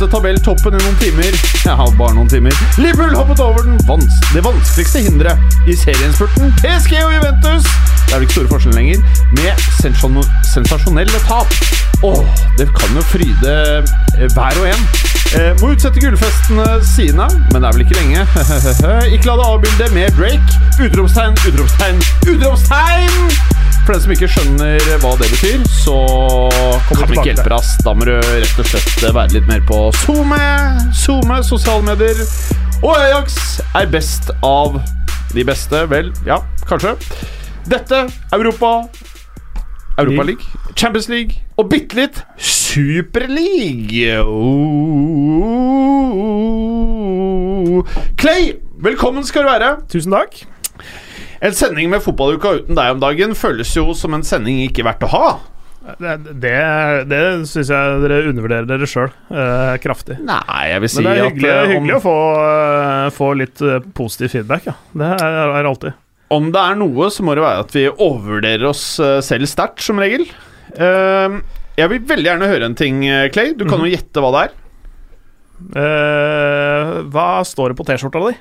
Lånte tabelltoppen i noen timer. Ja, bare noen timer. Liverpool hoppet over vans det vanskeligste hinderet i serieinnspurten. PSG og Juventus Det er vel ikke store forskjellen lenger. Med sensasjon sensasjonelle tap. Åh, det kan jo fryde eh, hver og en. Eh, må utsette gullfestene sine, men det er vel ikke lenge. ikke la det avbilde med Drake. Utropstegn, utropstegn, utropstegn! For den som ikke skjønner hva det betyr, så kan vi ikke hjelpe deg. ass. Da må du rett og slett være litt mer på SoMe, SoMe, sosiale medier. Og Ajax er best av de beste. Vel, ja, kanskje. Dette Europa Europa League, Champions League og bitte litt Superleague. Oh. Clay, velkommen skal du være. Tusen takk. En sending med fotballuka uten deg om dagen føles jo som en sending ikke verdt å ha. Det, det, det syns jeg dere undervurderer dere sjøl eh, kraftig. Nei, jeg vil si at Men det er hyggelig, eh, om, hyggelig å få, eh, få litt eh, positiv feedback. Ja. Det er, er alltid. om det er noe, så må det være at vi overvurderer oss selv sterkt, som regel. Uh, jeg vil veldig gjerne høre en ting, Clay. Du kan jo gjette hva det er. Uh, hva står det på T-skjorta di?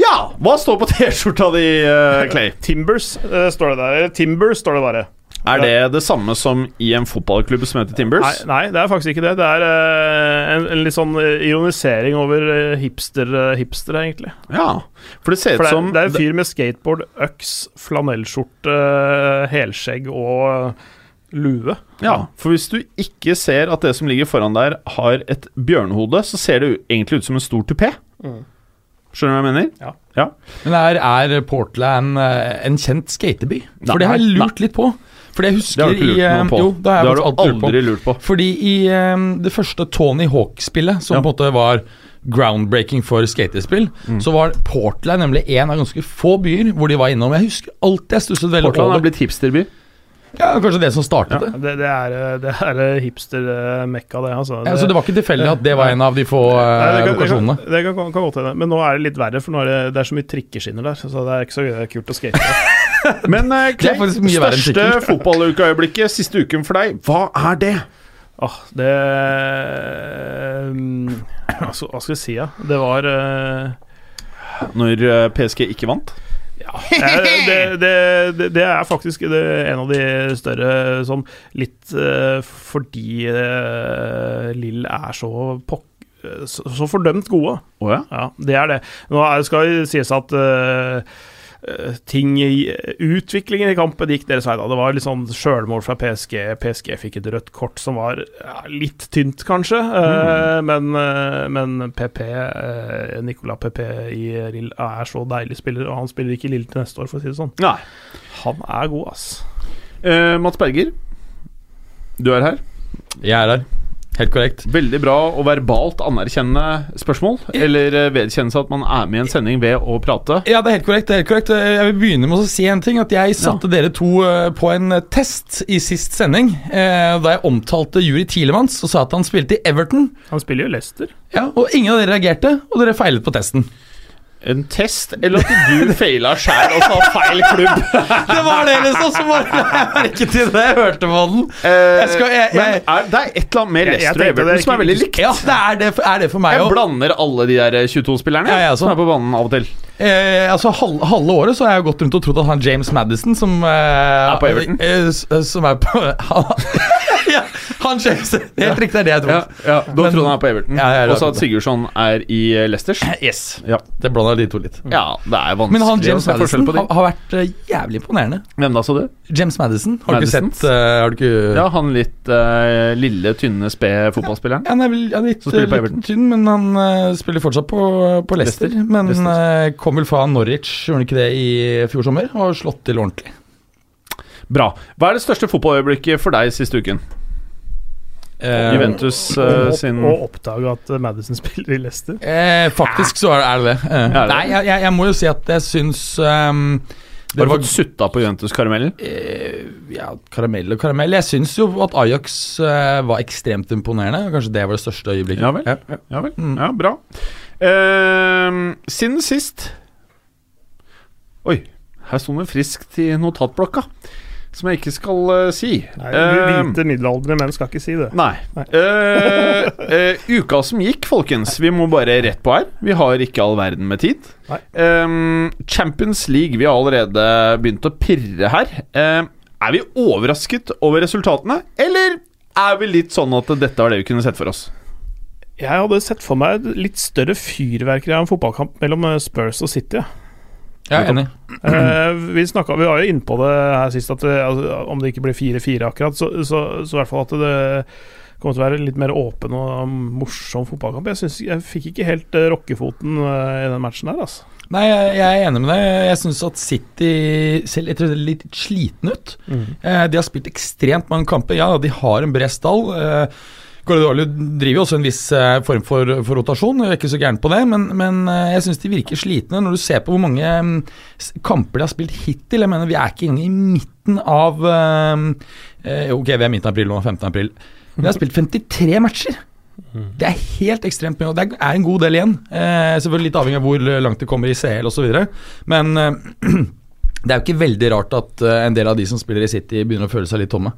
Ja! Hva står på T-skjorta di, uh, Clay? Timbers uh, står det der. Eller Timber står det bare. Er det det samme som i en fotballklubb som heter Timbers? Nei, nei, det er faktisk ikke det. Det er uh, en, en litt sånn ironisering over hipster, hipster uh, hipstere, egentlig. Ja, for det ser ut som det er en fyr med skateboard, øks, flanellskjorte, helskjegg og lue. Ja, for hvis du ikke ser at det som ligger foran der har et bjørnehode, så ser det egentlig ut som en stor tupé. Skjønner du hva jeg mener? Ja. Men er, er Portland eh, en kjent skateby? For det har jeg Nei, lurt litt på. For Det husker har du ikke lurt eh, noe på. Jo, det har det har du aldri lurt på. lurt på. Fordi i um, det første Tony Hawk-spillet, som Ja. på en måte var groundbreaking for skatespill, Mm. så var Portland nemlig en av ganske få byer hvor de var innom. Jeg husker alltid jeg stusset veldig Portland over er blitt hipsterby. Ja, Kanskje det som startet det. Det, det er, eh, det er hipster-mekka, det. Altså. Ja, så det var ikke tilfeldig at det var en av de få Nei, eh, det kan, det lokasjonene. det kan, kan, kan godt hende. Men nå er det litt verre, for nå er det, det er så mye trikkeskinner der. Så det er ikke så kult å skate. Men uh, er mye verre enn største fotballukeøyeblikket siste uken for deg, hva er det? Ah, det um, skal, hva skal jeg si, ja? Det var uh, Når eh, PSG ikke vant? Eh, det, det, det, er faktisk det, en av de større sånn litt eh, fordi uh, Lill er så pokker så, så fordømt gode. Oh ja? Ja, det er det. Nå skal det sies at eh, eh, ting i Utviklingen i kampen gikk deres vei. da Det var litt sånn sjølmål fra PSG. PSG fikk et rødt kort som var ja, litt tynt, kanskje. eh, men, eh, men PP, Nicolas PP i Rill, er så deilig spiller, og han spiller ikke i Lill til neste år, for å si det sånn. Nei. Han er god, ass. Eh, Mats Berger, du er her. Jeg er her. Helt korrekt. Veldig bra og verbalt anerkjenne spørsmål. Eller vedkjenne vedkjennelse at man er med i en sending ved å prate. Ja, det er helt korrekt. det er helt korrekt Jeg vil begynne med å si en ting. At jeg satte dere to eh, på en eh, test i sist sending. Eh, da jeg omtalte Juri Tilemans og sa at han spilte i Everton. Han spiller jo Leicester. Ja, Og ingen av dere reagerte, og dere feilet på testen. En test, eller at du feila sjæl og sa feil klubb? Det var det liksom som var Jeg merket til det jeg hørte på den. Jeg skal- jeg- men er, det er et eller annet med Jeg- jeg Leicester og Everton som er veldig likt. Ja, det er det, er det for meg Jeg òg. blander alle de der 22-spillerne Ja, ja, som er på banen av og til. Eh, altså, halve, halve året så har jeg gått rundt og trodd at han James Madison, som eh, Er på Everton? eh, eh, som er på ja, han James helt riktig, det er det jeg Ja, tror. ja, ja. Da trodde han er på Everton, Ja, og så at Sigurdsson er i eh, Leicesters? Yes. Ja. Det blanda de to litt. Ja, det er vanskelig Men han James Madison har, har vært uh, jævlig imponerende. Hvem da, så du? James Madison, har du ikke sett uh, Har du ikke Ja, han litt uh, lille, tynne, spede fotballspilleren. Han er vel litt, litt tynn, men han spiller fortsatt på, på Leicester. Leicester. Men Leicester. Kom vel fra Norwich, gjorde han ikke det i fjor sommer? Og har slått til ordentlig. Bra. Hva er det største fotballøyeblikket for deg siste uken? Eh, Juventus eh, og, sin Å oppdage at eh, Madison spiller i Leicester. Eh, faktisk så er det det. Eh, Er det nei, jeg, jeg, jeg må jo si at jeg syns um, det Har du fått sutta på Juventus-karamellen? eh, Ja, karamell og karamell. Jeg syns jo at Ajax eh, var ekstremt imponerende. Kanskje det var det største øyeblikket. Ja vel. Ja. Ja vel. Mm. Ja, bra. Ehm, siden sist Oi, her sto det friskt i notatblokka. Som jeg ikke skal uh, si. Nei, Hvite uh, middelaldrende menn skal ikke si det. Nei. Nei. Eh, eh, uka som gikk, folkens. Vi må bare rett på her. Vi har ikke all verden med tid. Ehm, Champions League, vi har allerede begynt å pirre her. Ehm, er vi overrasket over resultatene, eller er vi litt sånn at dette var det vi kunne sett for oss? Jeg hadde sett for meg et litt større fyrverkeri av en fotballkamp mellom eh, Spurs og City. ja. Jeg er enig. Uh, vi, snakket, vi var jo inne på det her sist, at det, altså, om det ikke blir 4-4 akkurat, så, så, så i hvert fall at det kommer til å være litt mer åpen og morsom fotballkamp. Jeg, synes, jeg fikk ikke helt eh, rockefoten eh, i den matchen her, altså. Nei, jeg, jeg er enig med deg. Jeg syns at City ser litt, litt sliten ut. Eh, de har spilt ekstremt mange kamper. Ja, de har en bred stall. Eh, Guardiola driver jo også en viss eh, form for, for rotasjon, jeg er ikke så gæren på det, men, men eh, jeg syns de virker slitne når du ser på hvor mange mm, kamper de har spilt hittil. Jeg mener, vi er ikke engang i midten av eh, eh, Ok, vi er midten av april nå, 15. april. De har spilt 53 matcher. Det er helt ekstremt mye, og det er en god del igjen. Eh, selvfølgelig litt avhengig av hvor langt det kommer i CL osv. Men eh, det er jo ikke veldig rart at en del av de som spiller i City, begynner å føle seg litt tomme.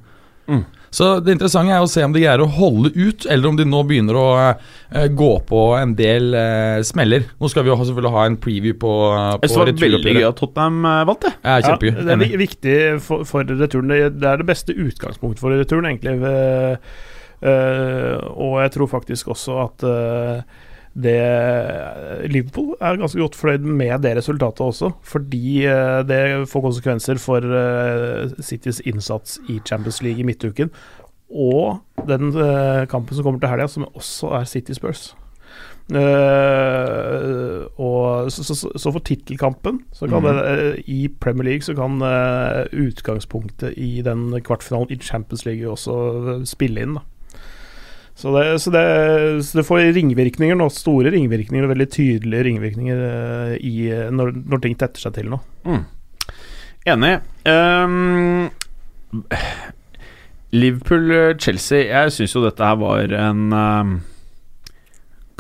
Mm. Så det interessante er å se om de greier å holde ut, eller om de nå begynner å eh, gå på en del eh, smeller. Nå skal vi jo selvfølgelig ha en preview på, på synes det var veldig gøy at Tottenham eh, vant, det. Ja, kjempegøy. Ja, det er viktig for, for returen. Det, er det beste utgangspunktet for returen, egentlig. Uh, eh, og jeg tror faktisk også at eh, det Liverpool er ganske godt fornøyd med det resultatet også, fordi eh, det får konsekvenser for eh, Citys innsats i Champions League i midtuken. Og den eh, kampen som kommer til helga, som også er City Spurs. Uh, og så, så, så, så for tittelkampen mm. eh, i Premier League så kan uh, utgangspunktet i den kvartfinalen i Champions League også eh, spille inn. da så det, så, det, så det får ringvirkninger nå, store ringvirkninger og veldig tydelige ringvirkninger eh, i, når, når ting tetter seg til nå. Mm. Enig. Um, Liverpool-Chelsea Jeg syns jo dette her var en um,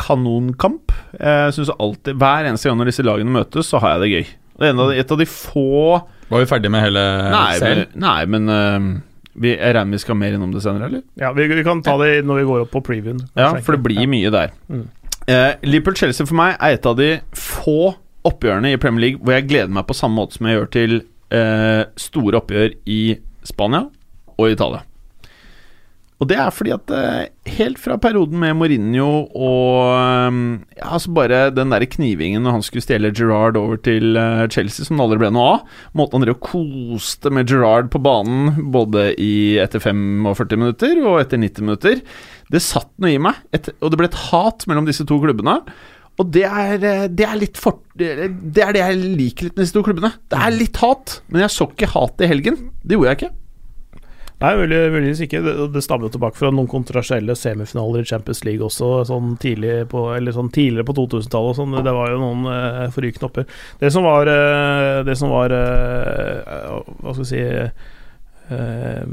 kanonkamp. Jeg synes alltid Hver eneste gang når disse lagene møtes, så har jeg det gøy. Det er en av de, et av de få Var vi ferdige med hele Nei, serien? men, nei, men ehm, vi, jeg regner vi skal mer innom det senere, eller? Ja, vi, vi kan ta det når vi går opp på previewen. Ja, for det blir blir mye der. Mm. Eh, Liverpool-Chelsea for meg er et av de få oppgjørene i Premier League hvor jeg gleder meg på samme måte som jeg gjør til eh, store oppgjør i Spania og Italia. Og det er fordi at eh, helt fra perioden med Mourinho og eh, ja, altså bare den der knivingen når han skulle stjele Gerrard over til eh, Chelsea, som det aldri ble noe av Måten han drev og koste med Gerrard på banen både i, etter 45 minutter og etter 90 minutter Det satt noe i meg, et, og det ble et hat mellom disse to klubbene. Og det er, eh, det er litt for, Det er det jeg liker litt med disse to klubbene. Det er litt hat, men jeg så ikke hat i helgen. Det gjorde jeg ikke. Nei, mulig- muligens ikke. Det, det stammer jo tilbake fra noen kontroversielle semifinaler i Champions League også, sånn tidlig på, eller sånn tidligere på 2000-tallet. og Sånn. Det var jo noen eh, forrykende opper. Det som var, eh, det som var eh, Hva skal vi si eh,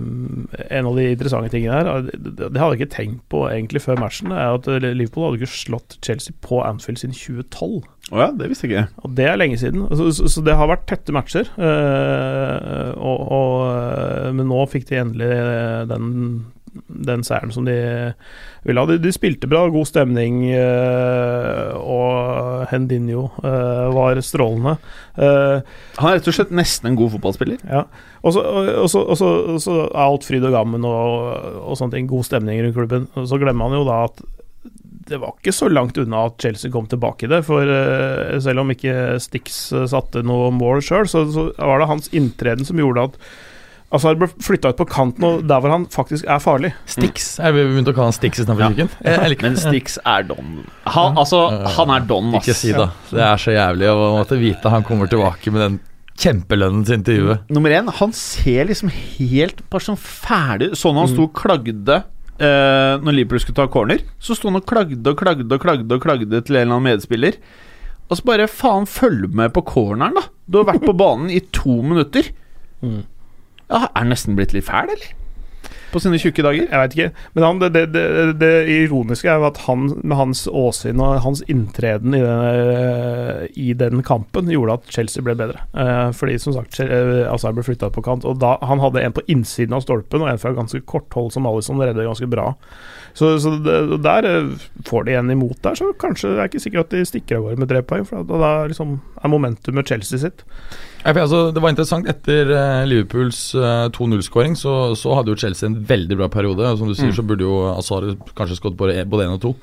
En av de interessante tingene her, det, det hadde jeg ikke tenkt på egentlig før matchen, er at Liverpool hadde ikke slått Chelsea på Anfield siden 2012. Å ja, det visste jeg ikke. Og det er lenge siden. Så, så, så det har vært tette matcher. Øh, og, og, eh, men nå fikk de endelig eh, den den seieren som de ville ha. De, de spilte bra, god stemning, øh, og Hendinho øh, var strålende. Uh, Han er rett og slett nesten en god fotballspiller. ja. Og så er alt fryd og gammen og, og sånne ting. God stemning rundt klubben. Og så glemmer man jo da at det var ikke så langt unna at Chelsea kom tilbake i det. For eh, selv om ikke Stix eh, satte noe mål sjøl, så, så var det hans inntreden som gjorde at Altså, han ble flytta ut på kanten, og der hvor han faktisk er farlig. Stix. Jeg vi begynte å kalle han Stix istedenfor Ja. Fiken. Jeg Men Stix er don. Han, altså, han er don, ass. Ikke si det. Det er så jævlig å måtte vite han kommer tilbake med den kjempelønnen sin til huet. Nummer én, han ser liksom helt bare sånn ferdig Sånn han sto og klagde eh, når Liverpool skulle ta corner. Så sto han og klagde og klagde og klagde og klagde til en eller annen medspiller. Og så bare faen, følg med på corneren, da. Du har vært på banen i to minutter. Ja, Er han nesten blitt litt fæl, eller? På sine tjukke dager? Jeg veit ikke. Men han, det, det, det, ironiske er jo at han med hans åsyn og hans inntreden i den, i den kampen gjorde at Chelsea ble bedre. Eh, fordi som sagt, eh, Azar ble flytta på kant, og da han hadde en på innsiden av stolpen og en fra ganske kort hold som Alison redder ganske bra. Så, så det, der eh, får de en imot der, så kanskje det er ikke sikkert at de stikker av gårde med tre poeng. For da da liksom er momentumet Chelsea sitt. Ja, altså, det var interessant. Etter eh, Liverpools eh, 2-0-skåring så, så hadde jo Chelsea en veldig bra periode. og Som du sier, så burde jo Azar kanskje skåret både én og to.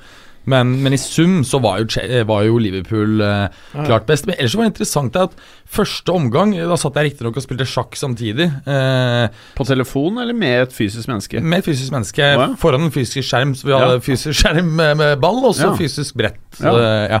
Men, men i sum så var jo, var jo Liverpool eh, klart best. Men ellers var det interessant at første omgang Da satt jeg riktignok og spilte sjakk samtidig. Eh, På telefon eller med et fysisk menneske? med et fysisk menneske Oh, ja. foran en fysisk skjerm. Så vi hadde Ja. fysisk skjerm med, med ball, og så Ja. fysisk brett. Så, Ja.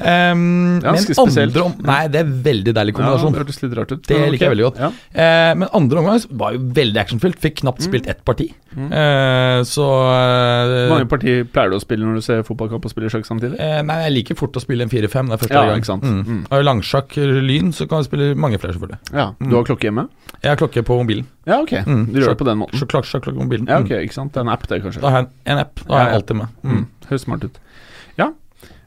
Det- ja. Men andre om, Nei, det er veldig deilig Ja, kombinasjon. det hørtes litt rart ut. Det liker jeg veldig godt. Ja. Uh, men andre omgang var jo veldig actionfylt. Fikk knapt spilt ett parti. Eh, så eh, Hvor mange partier pleier du å spille når du ser fotballkamp og spiller sjakk samtidig? Uh, Nei, jeg liker fort å spille en 4-5. Det er første Ja, gang. ikke sant. Mm. Mm. Og langsjakk, lyn, så kan jeg spille mange flere, selvfølgelig. Ja, Du har klokke hjemme? Jeg har klokke på mobilen. Ja, ok. Mm. Du gjør det på den måten? Så klokk, sjakk, klokke på mobilen. Ja, Mm. ok, ikke sant. Det er en app, det, kanskje. Da har jeg en, en app. Da har jeg alltid med. Mm. Mm. Høres smart ut.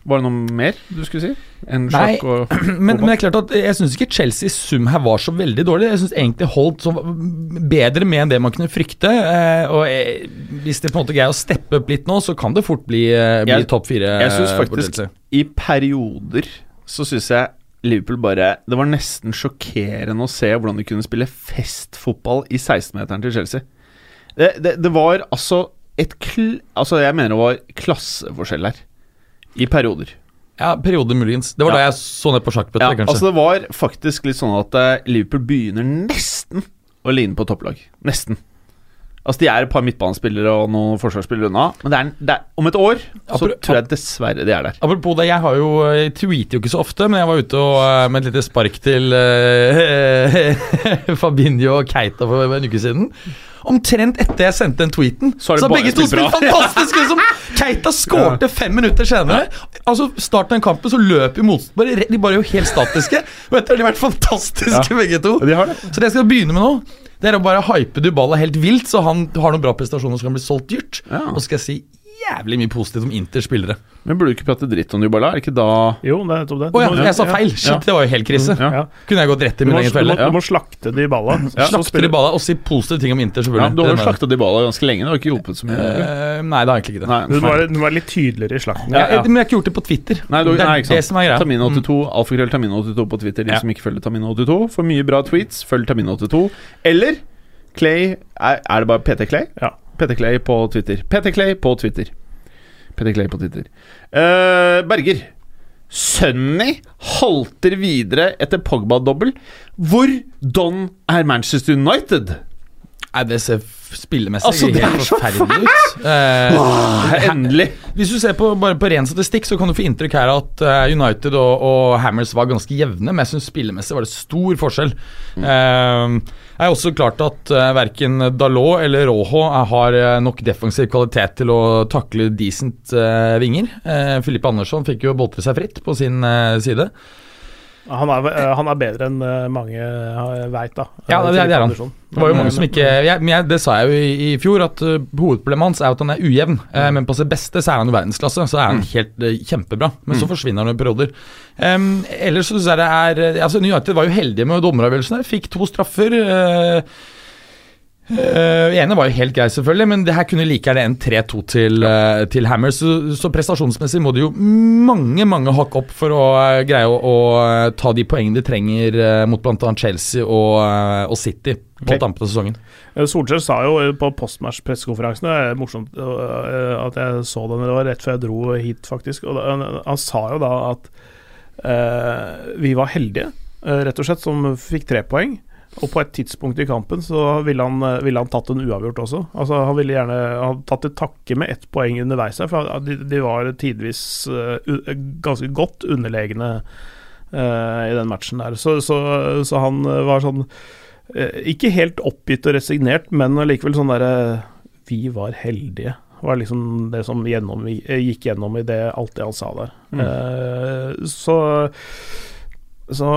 Var det noe mer du skulle si? Nei, Men, men det er klart at jeg syns ikke Chelsea i sum her var så veldig dårlig. Jeg syns egentlig holdt så bedre med enn det man kunne frykte. Eh, og jeg, hvis det på en måte greier å steppe opp litt nå, så kan det fort bli, eh, bli topp fire. Jeg syns eh, faktisk i perioder så syns jeg Liverpool bare Det var nesten sjokkerende å se hvordan de kunne spille festfotball i 16-meteren til Chelsea. Det, det, det var altså et kl... Altså, jeg mener det var klasseforskjell her. I perioder. Ja, perioder muligens. Det var Ja. da jeg så ned på sjakkbrettet, Ja, kanskje. altså det var faktisk litt sånn at eh, Liverpool begynner nesten å ligne på topplag. Nesten. Altså De er et par midtbanespillere og noen forsvarsspillere unna, men det er, det er, om et år så Apro- tror jeg dessverre de er der. Apropos det, jeg har jo Jeg tweeter jo ikke så ofte, men jeg var ute og, eh, med et lite spark til uh, Fabinho og Keita for en uke siden. Omtrent etter jeg sendte den tweeten, Så har så har begge to spilt fantastisk! Liksom. Keita skårte fem minutter senere. Altså Starten av den kampen så løp jo motstanderne De bare er jo helt statiske. Og etter har de vært fantastiske, begge to. De det. Så det jeg skal begynne med nå, det er å bare hype Dybala helt vilt, så han har noen bra prestasjoner som kan bli solgt dyrt. Og så skal jeg si jævlig mye positivt om Inters spillere. Men burde du ikke prate dritt om Dybala? Er det ikke da Jo, det er nettopp det. Å ja, jeg sa feil! Ja. Shit, det var jo helt krise. Ja. Ja. Kunne jeg gått rett i min egen du, felle. du må slakte Dybala. ja. Slakte Dybala og si positive ting om Inter, ja. Du har jo slakta Dybala ganske lenge. Det har ikke hjulpet så mye. Uh, nei, det har egentlig ikke det. Nei, Du må være, du må være litt tydeligere i slakten. Ja, ja. Jeg, men jeg har ikke gjort det på Twitter. Nei, du, det er nei, ikke sant. det som er greia. Tamino82, alfakrøll Tamino82 på Twitter. De Ja. som ikke følger Tamino82, får mye bra tweets. Følg Tamino82. Eller Clay Er, er det bare PT Clay? Ja. PT Clay på Twitter. PT Clay på Twitter. PT Clay på Twitter. Uh, Berger. Sunny halter videre etter Pogba-dobbel. Hvor don er Manchester United? Nei, det ser spillemessig Altså, helt er forferdelig ut. Eh, endelig! Hvis du ser på, bare på ren statistikk, så kan du få inntrykk her at eh, United og, og Hammers var ganske jevne, men jeg syns spillemessig var det stor forskjell. Eh, det er også klart at uh, verken Dalot eller Rojo er- har eh, nok defensiv kvalitet til å takle decent eh, vinger. Uh, Filippe Andersson fikk jo boltre seg fritt på sin eh, side. Han er, eh, han er bedre enn eh, mange uh, veit, da. Ja, det- det er han. Det var jo mange som eh, ikke jeg, men jeg, Det sa jeg jo i, i fjor, at uh, hovedproblemet hans er at han er ujevn. eh, men på sitt beste så er han jo verdensklasse, så er han helt eh, kjempebra. Men så forsvinner han i perioder. Um, ellers så syns jeg det er eh, Altså United var jo heldige med dommeravgjørelsene. Fikk to straffer. eh, Uh, ene var jo helt grei, selvfølgelig, men det her kunne like gjerne en 3-2 til, uh, til Hammers. Så, så prestasjonsmessig må det jo mange mange hakk opp for å uh, greie å, å ta de poengene de trenger uh, mot bl.a. Chelsea og, og City på okay. av sesongen. Solskjær sa jo på postmatch-pressekonferansen Det er morsomt at jeg så den, det var rett før jeg dro hit, faktisk. Og han, han sa jo da at vi var heldige, rett og slett, som fikk tre poeng. Og på et tidspunkt i kampen så ville han, eh, ville han tatt en uavgjort også. Altså Han ville gjerne ha tatt til takke med ett poeng underveis her, for de, de var tidvis uh, ganske godt underlegne uh, i den matchen der. Så, så, så han var sånn uh, Ikke helt oppgitt og resignert, men allikevel sånn derre Vi var heldige. Var liksom det som gjennom, gikk gjennom i det, alt det han sa der. Eh, så så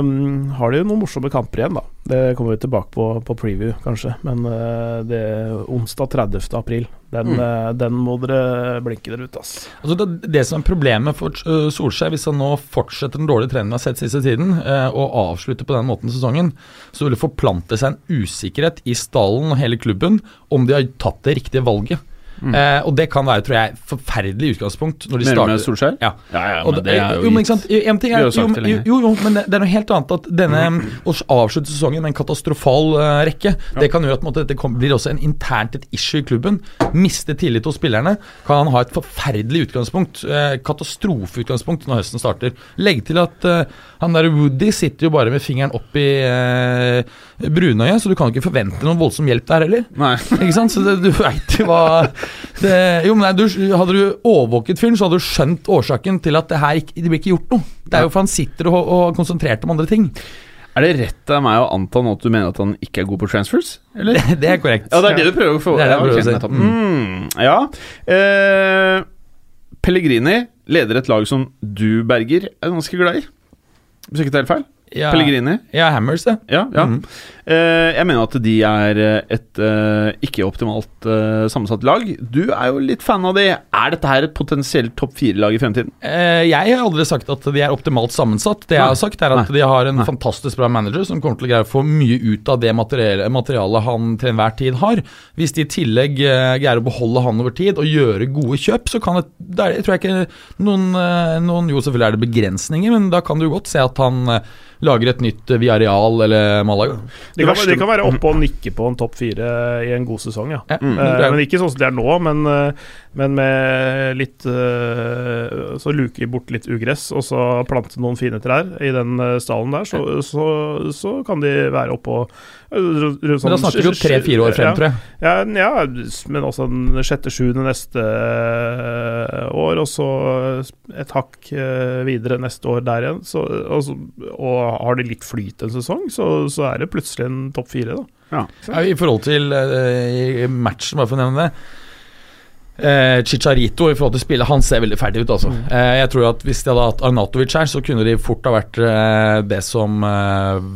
um, har de jo noen morsomme kamper igjen, da. Det kommer vi tilbake på på preview, kanskje. Men uh, det onsdag 30. april, den, eh, den må dere blinke dere ut, ass. Altså det, det som er problemet for uh, Solskjær, hvis han nå fortsetter den dårlige trenden vi har sett siste tiden, uh, og avslutter på den måten sesongen, så vil det forplante seg en usikkerhet i stallen og hele klubben om de har tatt det riktige valget. Eh, og det kan være, tror jeg, forferdelig utgangspunkt når de Mener starter med Solskjær? Ja. Ja, ja, men det er jo jo, men ikke sant, en ting er, jo jo, men- jo, jo, men det, det er noe helt annet at denne å avslutte sesongen med en katastrofal uh, rekke, det kan gjøre at på måte, dette kom, blir også en internt et issue i klubben. Miste tillit hos spillerne. Kan han ha et forferdelig utgangspunkt, uh, katastrofeutgangspunkt når høsten starter. Legg til at uh, han der Woody sitter jo bare med fingeren opp i eh, brunøyet, så du kan ikke forvente noen voldsom hjelp der heller. Nei. Ikke sant? Så det, du veit jo hva det, Jo, men nei, du, Hadde du overvåket fyren, så hadde du skjønt årsaken til at det her ikke, det blir ikke gjort noe. Det er jo for han sitter og, og er konsentrert om andre ting. Er det rett av meg å anta nå at du mener at han ikke er god på transfers? Eller? Det, det er korrekt. Ja, det er det du prøver å få Det er det jeg prøver å si. Mm, ja. Eh, Pellegrini leder et lag som du, Berger, er ganske glad i. Hvis ikke det er helt feil? Ja, Pellegrini? ja Hammers, det. Ja. ja. Mm. Uh, jeg mener at de er eh, et uh, ikke optimalt uh, sammensatt lag. Du er jo litt fan av de. Er dette her et potensielt topp fire-lag i fremtiden? Eh, jeg har aldri sagt at de er optimalt sammensatt. Det jeg Nei. har sagt, er at Nei. de har en Nei. fantastisk bra manager som kommer til å greie å få mye ut av det materialet, materialet han til enhver tid har. Hvis de i tillegg eh, greier å beholde han over tid og gjøre gode kjøp, så kan det der, tror jeg ikke noen, eh, noen Jo, selvfølgelig er det begrensninger, men da kan du godt se at han eh, lager et nytt viareal Villarreal eller Malaga. De kan, det kan være oppe og nikke på en topp fire i en god sesong, ja. Mm. det Eh, er- men ikke sånn som det er nå, men, eh, men med litt uh, Så luke bort litt ugress, og så plante noen fine trær i den eh, stallen der, så, så, så kan de være oppe og rundt Men sånn da snakker vi jo tre-fire år frem, ja, tror jeg. ja, ja, men også den sjette-sjuende neste eh, år, og så et hakk eh, videre neste år der igjen. Så, og, og har de litt flyt en sesong, så, så er det plutselig en topp fire, da. Ja, I forhold til uh, i matchen, bare for å nevne det. Eh, Chicharito i forhold til spillet, han ser veldig ferdig ut, altså. Eh, jeg tror at Hvis de hadde hatt Arnatovic her, så kunne de fort ha vært eh, det som eh,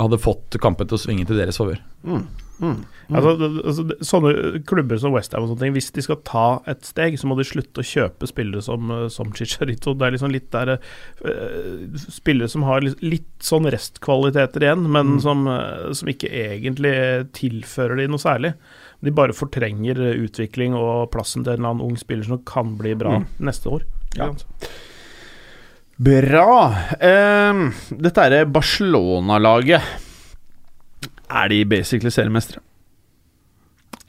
hadde fått kampen til å svinge til deres favør. Mm. Mm. altså, altså, sånne klubber som Westham og sånne ting, hvis de skal ta et steg, så må de slutte å kjøpe spillere som, eh, som Chicharito. Det er liksom litt der eh, Spillere som har litt, litt sånn restkvaliteter igjen, men som, eh, som ikke egentlig tilfører de noe særlig. De bare fortrenger eh, utvikling og plassen til en eller annen ung spiller som kan bli bra neste år. Ja. Bra. Ehm, dette er Barcelona-laget. Er de basically seriemestere?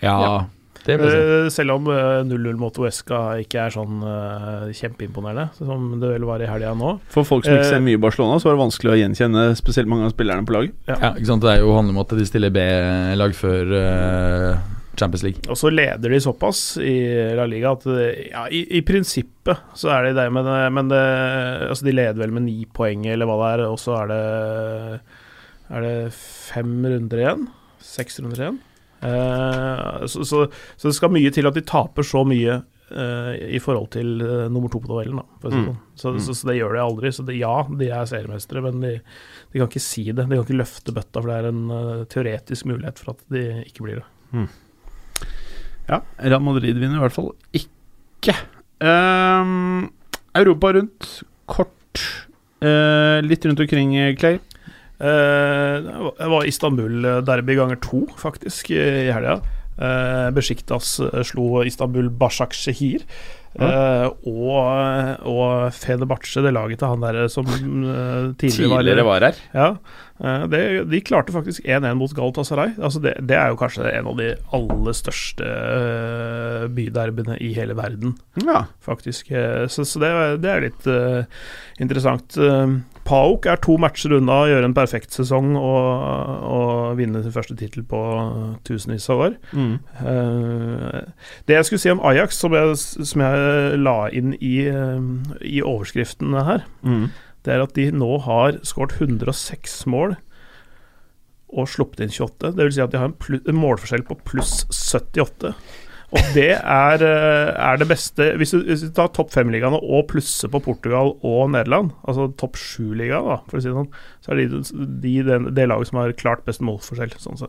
Ja, ja. si. Eh, Selv om eh, 0-0 mot Uesca ikke er sånn uh, kjempeimponerende, som det vel var i helga nå. For folk som ikke Eh, ser mye Barcelona, så var det vanskelig å gjenkjenne spesielt mange av spillerne på laget. Ja, ikke sant? Det er jo handler om at de stiller B-lag før eh, Champions League. Og så leder de såpass i La Liga at ja, i, i prinsippet så er de det, men, men det, altså de leder vel med ni poeng eller hva det er, og så er det Er det fem runder igjen? Seks runder igjen? Eh, så, så, så det skal mye til at de taper så mye eh, i forhold til eh, nummer to på tabellen. Da, Mm. sånn. så, så, så det gjør de aldri. Så det, ja, de er seriemestere, men de, de kan ikke si det. De kan ikke løfte bøtta, for det er en uh, teoretisk mulighet for at de ikke blir det. Ja, Real Madrid vinner i hvert fall ikke. Um, Europa rundt, kort. Uh, litt rundt omkring, Clay. Uh, Det var Istanbul-derby ganger to, faktisk, i helga. Uh, Besjiktas eh, slo Istanbul Bashak-Shehir. Uh, og, og Fenerbahçe, det laget til han der som eh, tidligere, Tidligere var her. Ja, eh, det, de klarte faktisk 1-1 mot Galatasaray. Altså det, det er jo kanskje en av de aller største byderbene byderbyene i hele verden, Ja. faktisk. Eh, Så, så det, det er litt uh, interessant. Paok er to matcher unna å gjøre en perfekt sesong og, og vinne sin første tittel på tusenvis av år. Mm. Eh, det jeg skulle si om Ajax, som jeg, som jeg la inn i, eh, i overskriftene her, Mm. Det er at de nå har skåret 106 mål og sluppet inn 28. Det vil si at de har en, en målforskjell på pluss 78. Og det er, eh, er det beste Hvis du, hvis du tar topp fem-ligaene og plusser på Portugal og Nederland, altså topp sju-ligaen, for å si det sånn, så er de, de det laget som har klart best målforskjell. Sånn.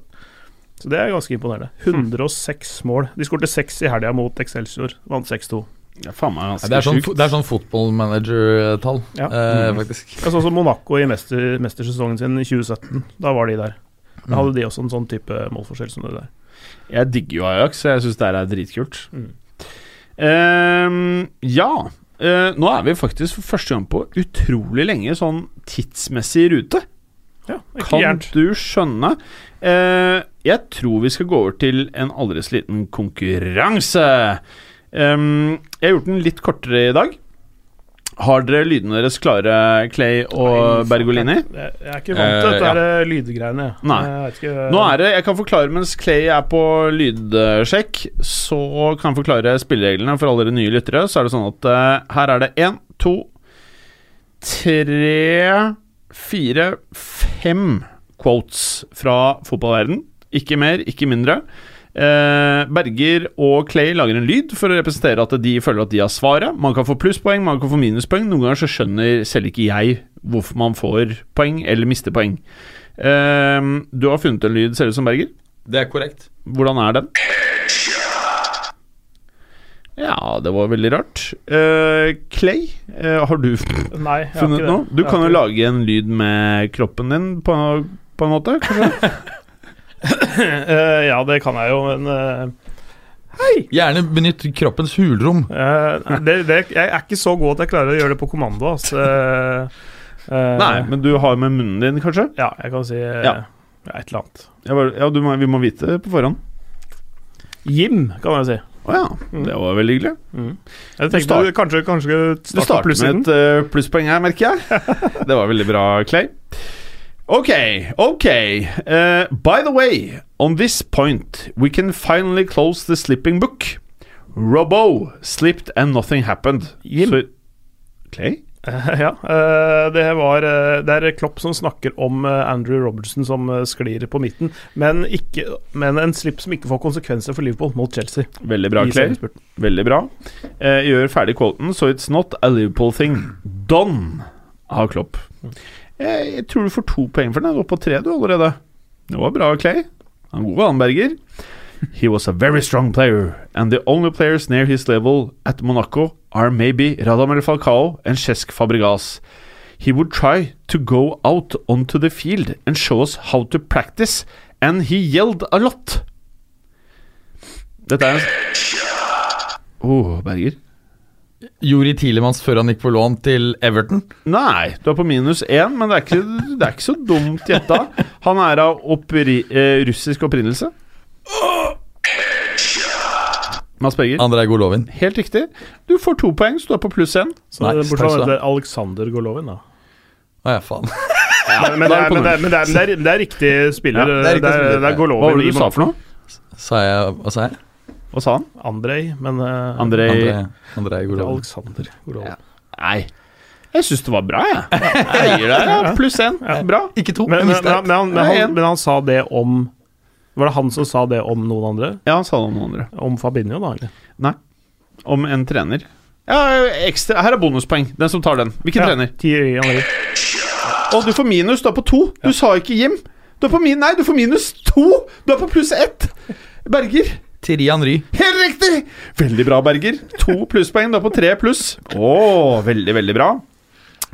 Så det er ganske imponerende. 106 mål. De skårte seks i helga mot Excelsior, vant 6-2. Ja, faen meg Ja, det er sånn, sjukt. det er sånn football manager-tall, Ja. eh, faktisk. Jeg så også Monaco i mester, mestersesongen sin i 2017. Da var de der. Da hadde de også en sånn type målforskjell som det der. Jeg digger jo Ajax, så jeg syns det her er dritkult. Mm. Uh, ja. Uh, nå er vi faktisk for første gang på utrolig lenge sånn tidsmessig rute. Ja, ikke Kan gærent. du skjønne? Uh, jeg tror vi skal gå over til en aldri så liten konkurranse. Ehm, jeg har gjort den litt kortere i dag. Har dere lydene deres klare, Clay og Bergolini? Jeg, jeg er ikke vant til Eh, dette ja. lydgreiene. Nei. Ikke, Nå er det, Jeg kan forklare mens Clay er på lydsjekk, så kan jeg forklare spillereglene for alle dere nye lyttere. Så er det sånn at uh, her er det én, to, tre, fire, fem quotes fra fotballverden. Ikke mer, ikke mindre. Eh, Berger og Clay lager en lyd for å representere at de føler at de har svaret. Man kan få plusspoeng, man kan få minuspoeng. Noen ganger så skjønner selv ikke jeg hvorfor man får poeng eller mister poeng. Eh, du har funnet en lyd, ser det ut som, Berger. Det er korrekt. Hvordan er den? Ja, det var veldig rart. Uh, Clay, uh, har du Nei, har funnet noe? Du kan jo lage en lyd med kroppen din på, på en måte? Kanskje? Eh, ja, det kan jeg jo, men eh, Gjerne benytt kroppens hulrom. Uh, det, det, Jeg er ikke så god at jeg klarer å gjøre det på kommando. Altså. Nei, men du har med munnen din, kanskje? Ja, jeg kan si Ja. ja, et eller annet. Bare- ja du må, vi må vite det på forhånd. Jim, kan jeg si. Å ja, det var veldig hyggelig. Jeg tenkte start- du kanskje, kanskje Du starte Du starter med et plusspoeng her, merker jeg. det var veldig bra, Clay. Ok, ok. Uh, by the way, on this point, we can finally close the slipping book. Robbo slipped and nothing happened. Jim. So, Clay? ja, Uh, det var Det er Klopp som snakker om Andrew Robertson som sklir på midten, men, ikke, men en slipp som ikke får konsekvenser for Liverpool mot Chelsea. Veldig bra, Clay. Veldig bra. Gjør ferdig quoten, so it's not a Liverpool thing. Done har Klopp. Jeg, jeg tror du får to poeng for den. Du var på tre, du, allerede. Det var bra, Clay. Han er god, han Berger. He was a very strong player, and the only players near his level at Monaco are maybe Radamel Falcao and Cesc Fabregas. He would try to go out onto the field and show us how to practice, and he yelled a lot. Dette er en oh, Berger. Juri Tilemans før han gikk på lån til Everton. Nei, du er på minus én, men det er ikke, det er ikke så dumt gjetta. Han er av oppri, eh, russisk opprinnelse. Mads Berger. Andrej Golovin. Helt riktig. Du får to poeng, så du er på pluss én. Så Nei, Bortsett fra det Alexander Golovin, da. Å ja, faen. Men, men, det, er, men, det, er, men, det, er, men det, er, er riktig spiller. Ja, det, er er riktig spiller, det er Golovin. Hva var det du sa for noe? Sa jeg Hva sa jeg? Hva sa han? Andrej, men uh, Andrej Andrej, Andrej Golovin. Alexander Ja. Nei. Jeg syns det var bra, jeg. Gir deg ja, pluss én. Bra. Ikke to. Men, men, men, han, men, han, men han sa det om Var det han som sa det om noen andre? Ja, han sa det om noen andre. Om Fabinho, da? eller? Nei. Om en trener. Ja, ekstra. Her er bonuspoeng. Den som tar den. Hvilken Ja, trener? Thierry Henry. Å, du får minus. Du er på to. Du sa ikke Jim. Du er på min Nei, du får minus to! Du er på pluss ett. Berger. Thierry Henry. Helt riktig! Veldig bra, Berger. To plusspoeng. da på tre pluss. Oh, veldig, veldig bra.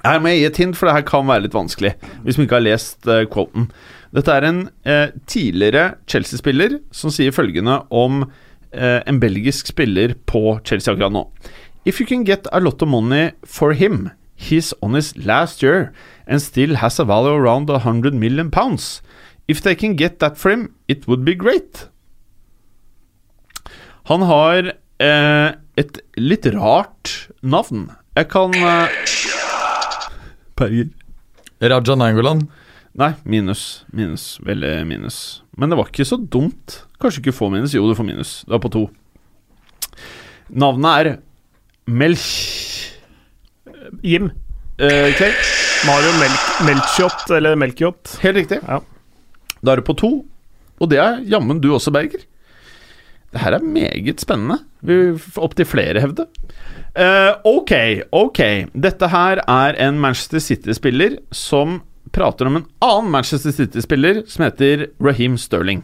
Her må jeg gi et hint, for det her kan være litt vanskelig. Hvis man ikke har lest uh, quoten. Dette er en eh, tidligere Chelsea-spiller som sier følgende om eh, en belgisk spiller på Chelsea akkurat nå. If you can get a lot of money for him, he's on his last year and still has a value around 100 million pounds. If they can get that for him, it would be great. Han har eh, et litt rart navn. Jeg kan eh, Berger. Raja Nangolan. Nei, minus. Minus. Veldig minus. Men det var ikke så dumt. Kanskje ikke få minus. Jo, du får minus. Du er på to. Navnet er Melch... Jim. Eh, okay. Mario Mel Melchiot, eller Melchiot. Helt riktig. Ja. Da er du på to. Og det er jammen du også, Berger. Det her er meget spennende. Vi opp til flere, hevde. Uh, ok, ok. Dette her er en Manchester City-spiller som prater om en annen Manchester City-spiller som heter Raheem Sterling.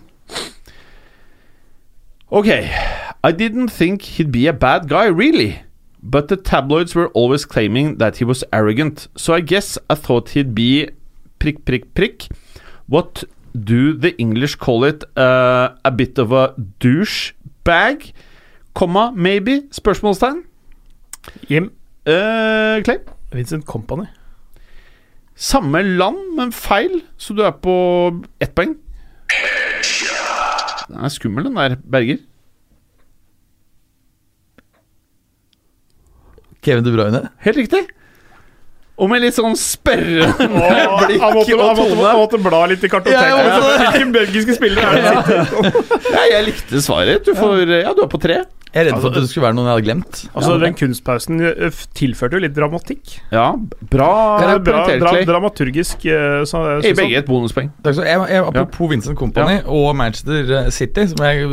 Ok, I didn't think he'd be a bad guy, really. But the tabloids were always claiming that he was arrogant, so I guess I thought he'd be prikk, prikk, prikk. What do the English call it? Uh, a bit of a douchebag? Komma, maybe? Spørsmålstegn. Jim. Uh, Clay? Vincent Company. Samme land, men feil, så du er på ett poeng. Den er skummel, den der, Berger. Kevin De Bruyne. Helt riktig. Og med litt sånn spørrende blikk han, måtte, og tone. han måtte bla litt i kartoteket. Hvilken belgiske spillere er det? Ja, jeg likte svaret. Du får Ja, du er på tre. Jeg er redd for at det skulle være noen jeg hadde glemt. Altså, Den kunstpausen eh, tilførte jo litt dramatikk. Ja, bra Det bra, dra, dramaturgisk. eh, Så I begge et bonuspoeng. Takk skal du ha. Jeg, jeg, apropos Vincent Company og Manchester eh, City, som jeg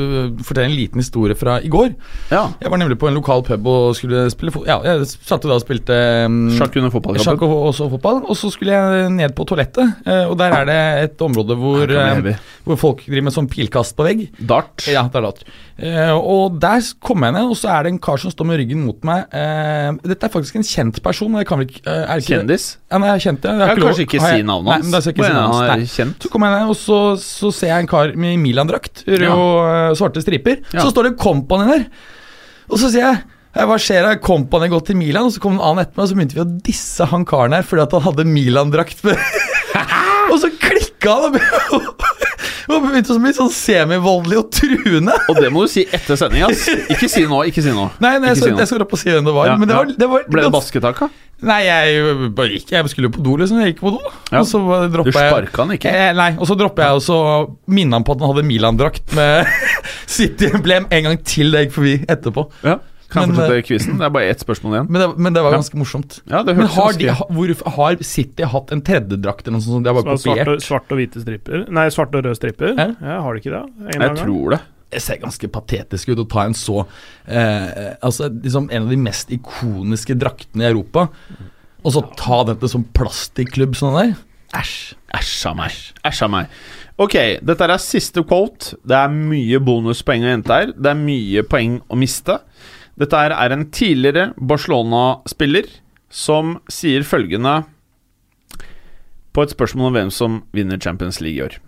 forteller en liten historie fra i går. Ja. Jeg var nemlig på en lokal pub og skulle spille. Ja, jeg satt jo da og spilte um, Sjakk under Sjakk fotballkampen. og også fotball. Og så skulle jeg ned på toalettet, eh, og der er det et område hvor, eh, hvor folk driver med sånn pilkast på vegg. Dart. Ja, det er. Eh, og der kommer jeg ned, og så er det en kar som står med ryggen mot meg. Eh, dette er faktisk en kjent person. Jeg kan vel ikke, eh, er ikke Kjendis. Ja, nei, jeg kjent, det. Jeg Jeg kanskje ikke si navnet Nei, hans. jeg ikke si navnet hans. han Nei. kjent. Så kommer jeg ned, og så, så ser jeg en kar med Milan-drakt, rød Ja. og øh, svarte striper. Ja. Så står det Company der. Og så sier jeg hva skjer da? Company gått til Milan? Og så kom en annen etter meg, og så begynte vi å disse han karen her fordi at han hadde Milan-drakt. med- og så klikka han og begynte å bli sånn semivoldelig og truende. Og det må du si etter sending, ass. Ikke si noe, Ikke si noe. Nei, nei jeg, så, si noe. jeg skal opp og si hvem det var. Ja, men det var, det var Ble det gans- basketak, da? Nei, jeg bare gikk. Jeg skulle jo på do, liksom. Jeg gikk på do. Ja. Og så Du droppa jeg sparka han ikke? Eh, nei, og så droppa jeg og så minner han på at han hadde Milan-drakt med City-emblem en gang til det gikk forbi etterpå. Ja. Kan jeg fortsette quizen? Det er bare ett spørsmål igjen. Men det, men det var Ja. ganske morsomt. Ja, det Men har, de, hvor, har City hatt en tredjedrakt eller noe sånt? De har bare kopiert? svarte, svarte og hvite striper. Nei, svarte og røde striper. Eh? Ja, Har de ikke det? En Jeg gang? tror det. Det ser ganske patetisk ut å ta en så eh, Altså liksom en av de mest ikoniske draktene i Europa, og så ta dette som plastikklubb sånn der. Æsj. Æsj av meg. Æsj av meg. Ok, dette er siste quote. Det er mye bonuspoeng å hente her. Det er mye poeng å miste. Dette er en tidligere Barcelona-spiller som sier følgende på et spørsmål om hvem som vinner Champions League i år.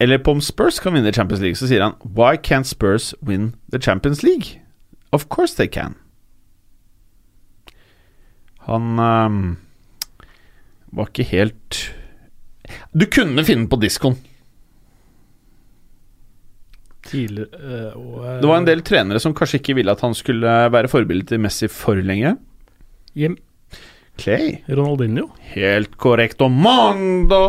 Eller på om Spurs kan vinne Champions League, så sier han Why can't Spurs win the Champions League? Of course they can. Han um, var ikke helt Du kunne finne på diskoen. Tidligere eh, og, eh, Det var en del trenere som kanskje ikke ville at han skulle være forbilde til Messi for lenge. Jim. Clay. Ronaldinho. Helt korrekt. Og Mando!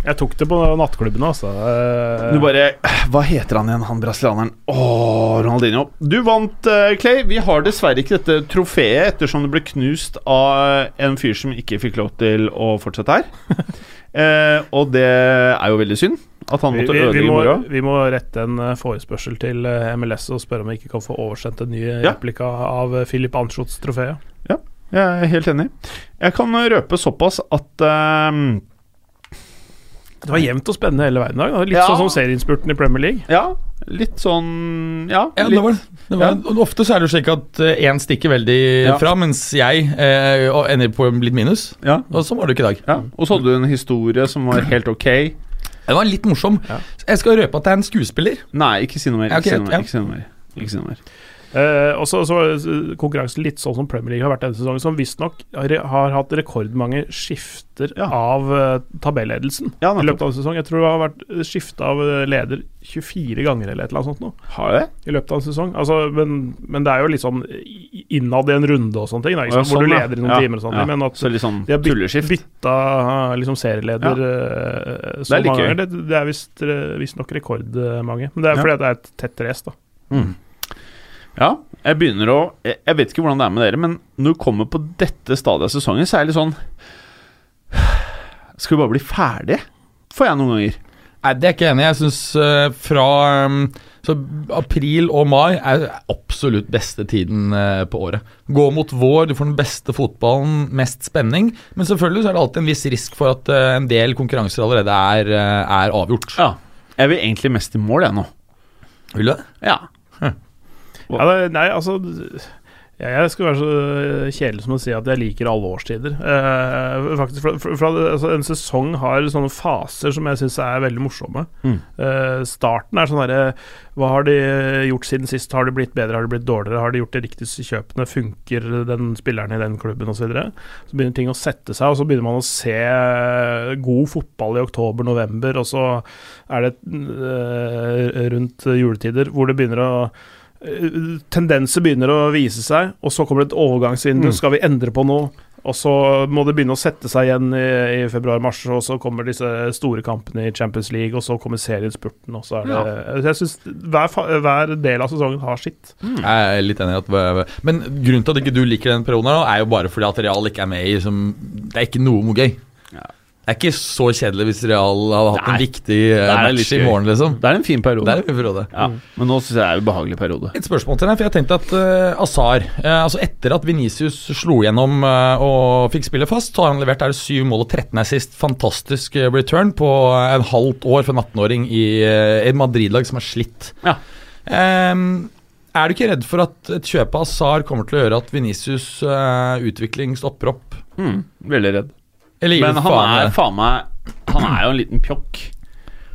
Jeg tok det på nattklubben, altså. Eh, Du bare Hva heter han igjen, han brasilianeren? Åh, Ronaldinho. Du vant, eh, Clay. Vi har dessverre ikke dette trofeet ettersom det ble knust av en fyr som ikke fikk lov til å fortsette her. eh, og det er jo veldig synd at han måtte vi, vi, ødelegge må, moroa. vi må rette en eh, forespørsel til eh, MLS og spørre om vi ikke kan få oversendt en ny Ja. replika av Filip Philip Anschots-trofeet. Jeg er helt enig. Jeg kan røpe såpass at um, Det var jevnt og spennende hele veien i dag. Litt Ja. sånn som serieinnspurten i Premier League. Ja, Litt sånn Ja, Ja, litt. det var det. det var, ja. Ofte så er det jo slik at én stikker veldig Ja. fra, mens jeg eh, ender på litt minus. Ja. Og sånn var det ikke i dag. ja. Og så hadde du en historie som var helt ok. Den var litt morsom. Jeg skal røpe at det er en skuespiller. Nei, ikke si noe mer. Ja, Ikke si noe mer. ja. Ikke si noe mer. Ikke si noe mer. Eh, og så konkurransen litt sånn som Premier League har vært denne sesongen, som visstnok har, har hatt rekordmange skifter Ja. av uh, tabelledelsen Ja, i løpet av en sesong. Jeg tror det har vært skifte av eh, leder 24 ganger eller et eller annet sånt nå, Har det? i løpet av en sesong. Altså, men, men det er jo litt sånn innad i en runde og sånne ting, da, Ja, sant? hvor sånn, du leder i noen Ja, timer og sånn. Men at Så sånn de har byt, bytta eh, liksom serieleder eh, så Det mange ganger. Det, det er visst eh, rekordmange. Men det er fordi det er et tett race, da. Ja, jeg begynner å jeg, jeg vet ikke hvordan det er med dere, men når du kommer på dette stadiet av sesongen, så er det litt sånn Skal vi bare bli ferdige? Får jeg noen ganger. Nei, det er ikke enig. Jeg syns fra um, så april og mai er absolutt beste tiden eh, på året. Gå mot vår, du får den beste fotballen, mest spenning. Men selvfølgelig så er det alltid en viss risk for at eh, en del konkurranser allerede er, eh, er avgjort. Ja. Jeg vil egentlig mest i mål, jeg nå. Vil du det? Ja. Ja, det, nei, altså jeg, skal være så kjedelig som å si at jeg liker alle årstider. Eh, faktisk, for, for, for, altså, En sesong har sånne faser som jeg syns er veldig morsomme. Mm. Eh, starten er sånn herre Hva har de gjort siden sist? Har de blitt bedre, har de blitt dårligere? Har de gjort de riktigste kjøpene? Funker den spilleren i den klubben osv.? Så, videre? så begynner ting å sette seg, og så begynner man å se god fotball i oktober-november, og så er det eh, rundt juletider hvor det begynner å tendenser begynner å vise seg, og så kommer det et overgangsvindu. Mm. Skal vi endre på noe? Og så må det begynne å sette seg igjen i, i februar-mars, og så kommer disse store kampene i Champions League, og så kommer seriespurten, og så er det Jeg synes hver, hver del av sesongen har sitt. Jeg er litt enig i at Men grunnen til at ikke du liker den perioden, her nå, er jo bare fordi at Real ikke er med i som, Det er ikke noe gøy. Ja. Er ikke så kjedelig hvis Real hadde hatt Nei, en viktig eh, match i morgen, liksom. Det er en fin periode. Det er en periode. ja. Men nå syns jeg det er en ubehagelig periode. Et spørsmål til deg, for jeg tenkte at uh, Azar uh, Altså Etter at Venicius slo gjennom uh, og fikk spillet fast, så har han levert er det 7 mål og 13 assist. Fantastisk eh, return på eh, en halvt år for en 18-åring i et Madrid-lag som er slitt. Ja. Um, er du ikke redd for at et kjøp av Azar kommer til å gjøre at Venicius eh, utvikling stopper opp? Mm, veldig redd. Men han faen er faen meg Han er jo en liten pjokk.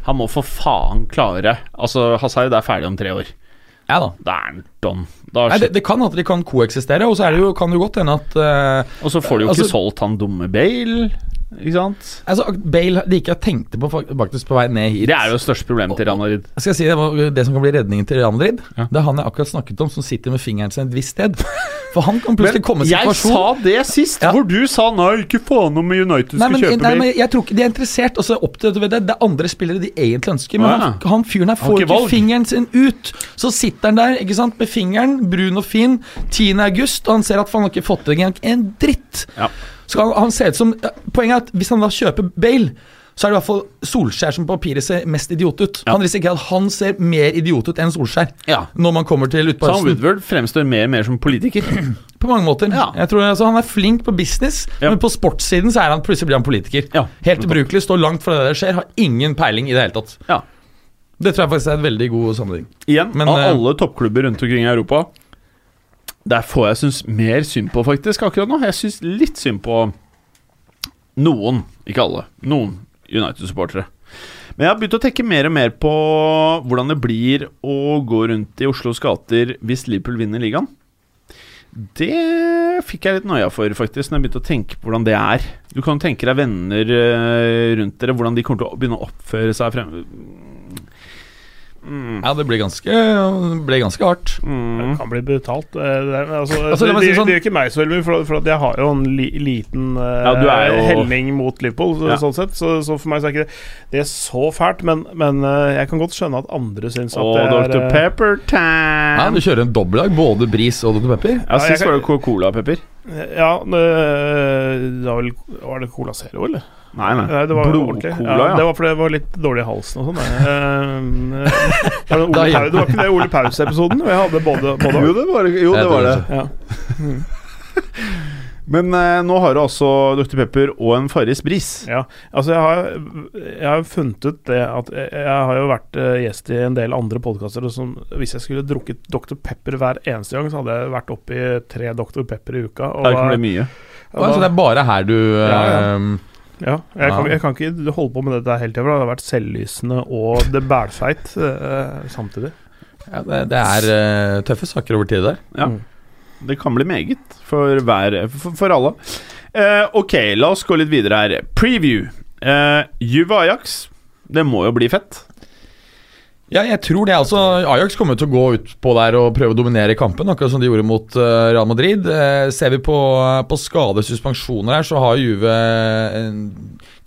Han må for faen klare Altså, Hazard er ferdig om tre år. Ja da. Da er han don. Nei, det, det kan at de kan koeksistere, og så er det jo, kan det jo godt hende at uh, og så får de jo altså- ikke solgt han dumme Bale, ikke sant? Altså, Bale Det ikke jeg tenkte på faktisk på vei ned hit Det er jo det største problemet til Real Madrid. Skal jeg si det, det som kan bli redningen til Real Madrid? Ja. Det er han jeg akkurat snakket om, som sitter med fingeren sin et visst sted. For han kan plutselig komme i situasjon jeg sa det sist, Ja. hvor du sa nei, ikke faen om United Nei, skal men, kjøpe nei, men jeg tror ikke de er interessert. Og opp til, du vet det, det er andre spillere de egentlig ønsker, men ja. han, han fyren her får ikke ikke valg. fingeren sin ut. Så sitter han der ikke sant, med fingeren, brun og fin, 10. august, og han ser at han har ikke fått til en dritt. Ja. Så han, han ser ut som Poenget er at hvis han da kjøper Bale så er det i hvert fall Solskjær som på papiret ser mest idiot ut. Ja. Han risikerer at han ser mer idiot ut enn Solskjær Ja. når man kommer til Så han utpå Woodward fremstår mer og mer som politiker. På mange måter. Ja. Jeg tror altså, Han er flink på business, men på sportssiden så er han plutselig blir han politiker. Helt ubrukelig, står langt fra det der skjer, har ingen peiling i det hele tatt. Ja. Det tror jeg faktisk er en veldig god sammenheng. Igjen, Men, av eh, alle toppklubber rundt omkring i Europa Der får jeg synes mer synd på, faktisk, akkurat nå. Jeg syns litt synd på noen, ikke alle. Noen United-supportere. Men jeg har begynt å tenke mer og mer på hvordan det blir å gå rundt i Oslos gater hvis Liverpool vinner ligaen. Det fikk jeg litt noia for, faktisk, når jeg begynte å tenke på hvordan det er. Du kan tenke deg venner eh, rundt dere, hvordan de kommer til å begynne å oppføre seg frem... Mm. Ja, det ble ganske, det ble ganske hardt. Det Mm. kan bli brutalt. Eh, Det, altså, Altså, det, si det, sånn- det gjør ikke meg så veldig mye, for, for at jeg har jo en li, liten uh, Ja, jo- helning mot Liverpool, så, Ja. sånn sett. Så, så for meg så er ikke det, det er så fælt, men, men uh, jeg kan godt skjønne at andre syns at det er Dr. eh, Pepper time! Nei, du kjører en dobbeltlag, både Bris og Dr. Pepper. Ja, Ja, Sist kan- var det Coca-Cola, Pepper. Ja, det, det var vel Var det Cola Zero, eller? Nei, nei. Nei, det var. Blodcola, ja, ja. Det var fordi jeg var litt dårlig i halsen og sånn. jeg. Eh, det, var det ikke det Ole Paus-episoden? Jeg hadde både, både Jo, det var, jo, det var det. det. ja. Men eh, nå har du altså Dr. Pepper og en Farris Bris. Ja, altså jeg har, jeg har funnet ut det at jeg, jeg har jo vært eh, gjest i en del andre podkaster, og som hvis jeg skulle drukket Dr. Pepper hver eneste gang, så hadde jeg vært oppi tre Dr. Pepper i uka. Og Det kan ikke bli mye. og Altså, det er bare her du Ja, ja. ehm, ja, jeg, kan, jeg kan ikke holde på med dette hele tida, for det har vært selvlysende og det bælfeit eh, samtidig. ja, det, det er eh, tøffe saker over tid der. Ja. Mm. Det kan bli meget for, hver, for, for alle. Eh, ok, la oss gå litt videre her. Preview. Eh, Juve Ajax. Det må jo bli fett. Ja, jeg tror det. altså Ajax kommer til å gå ut på der og prøve å dominere kampen, akkurat som de gjorde mot eh, Real Madrid. Eh, ser vi på, på skadesuspensjoner her, så har Juve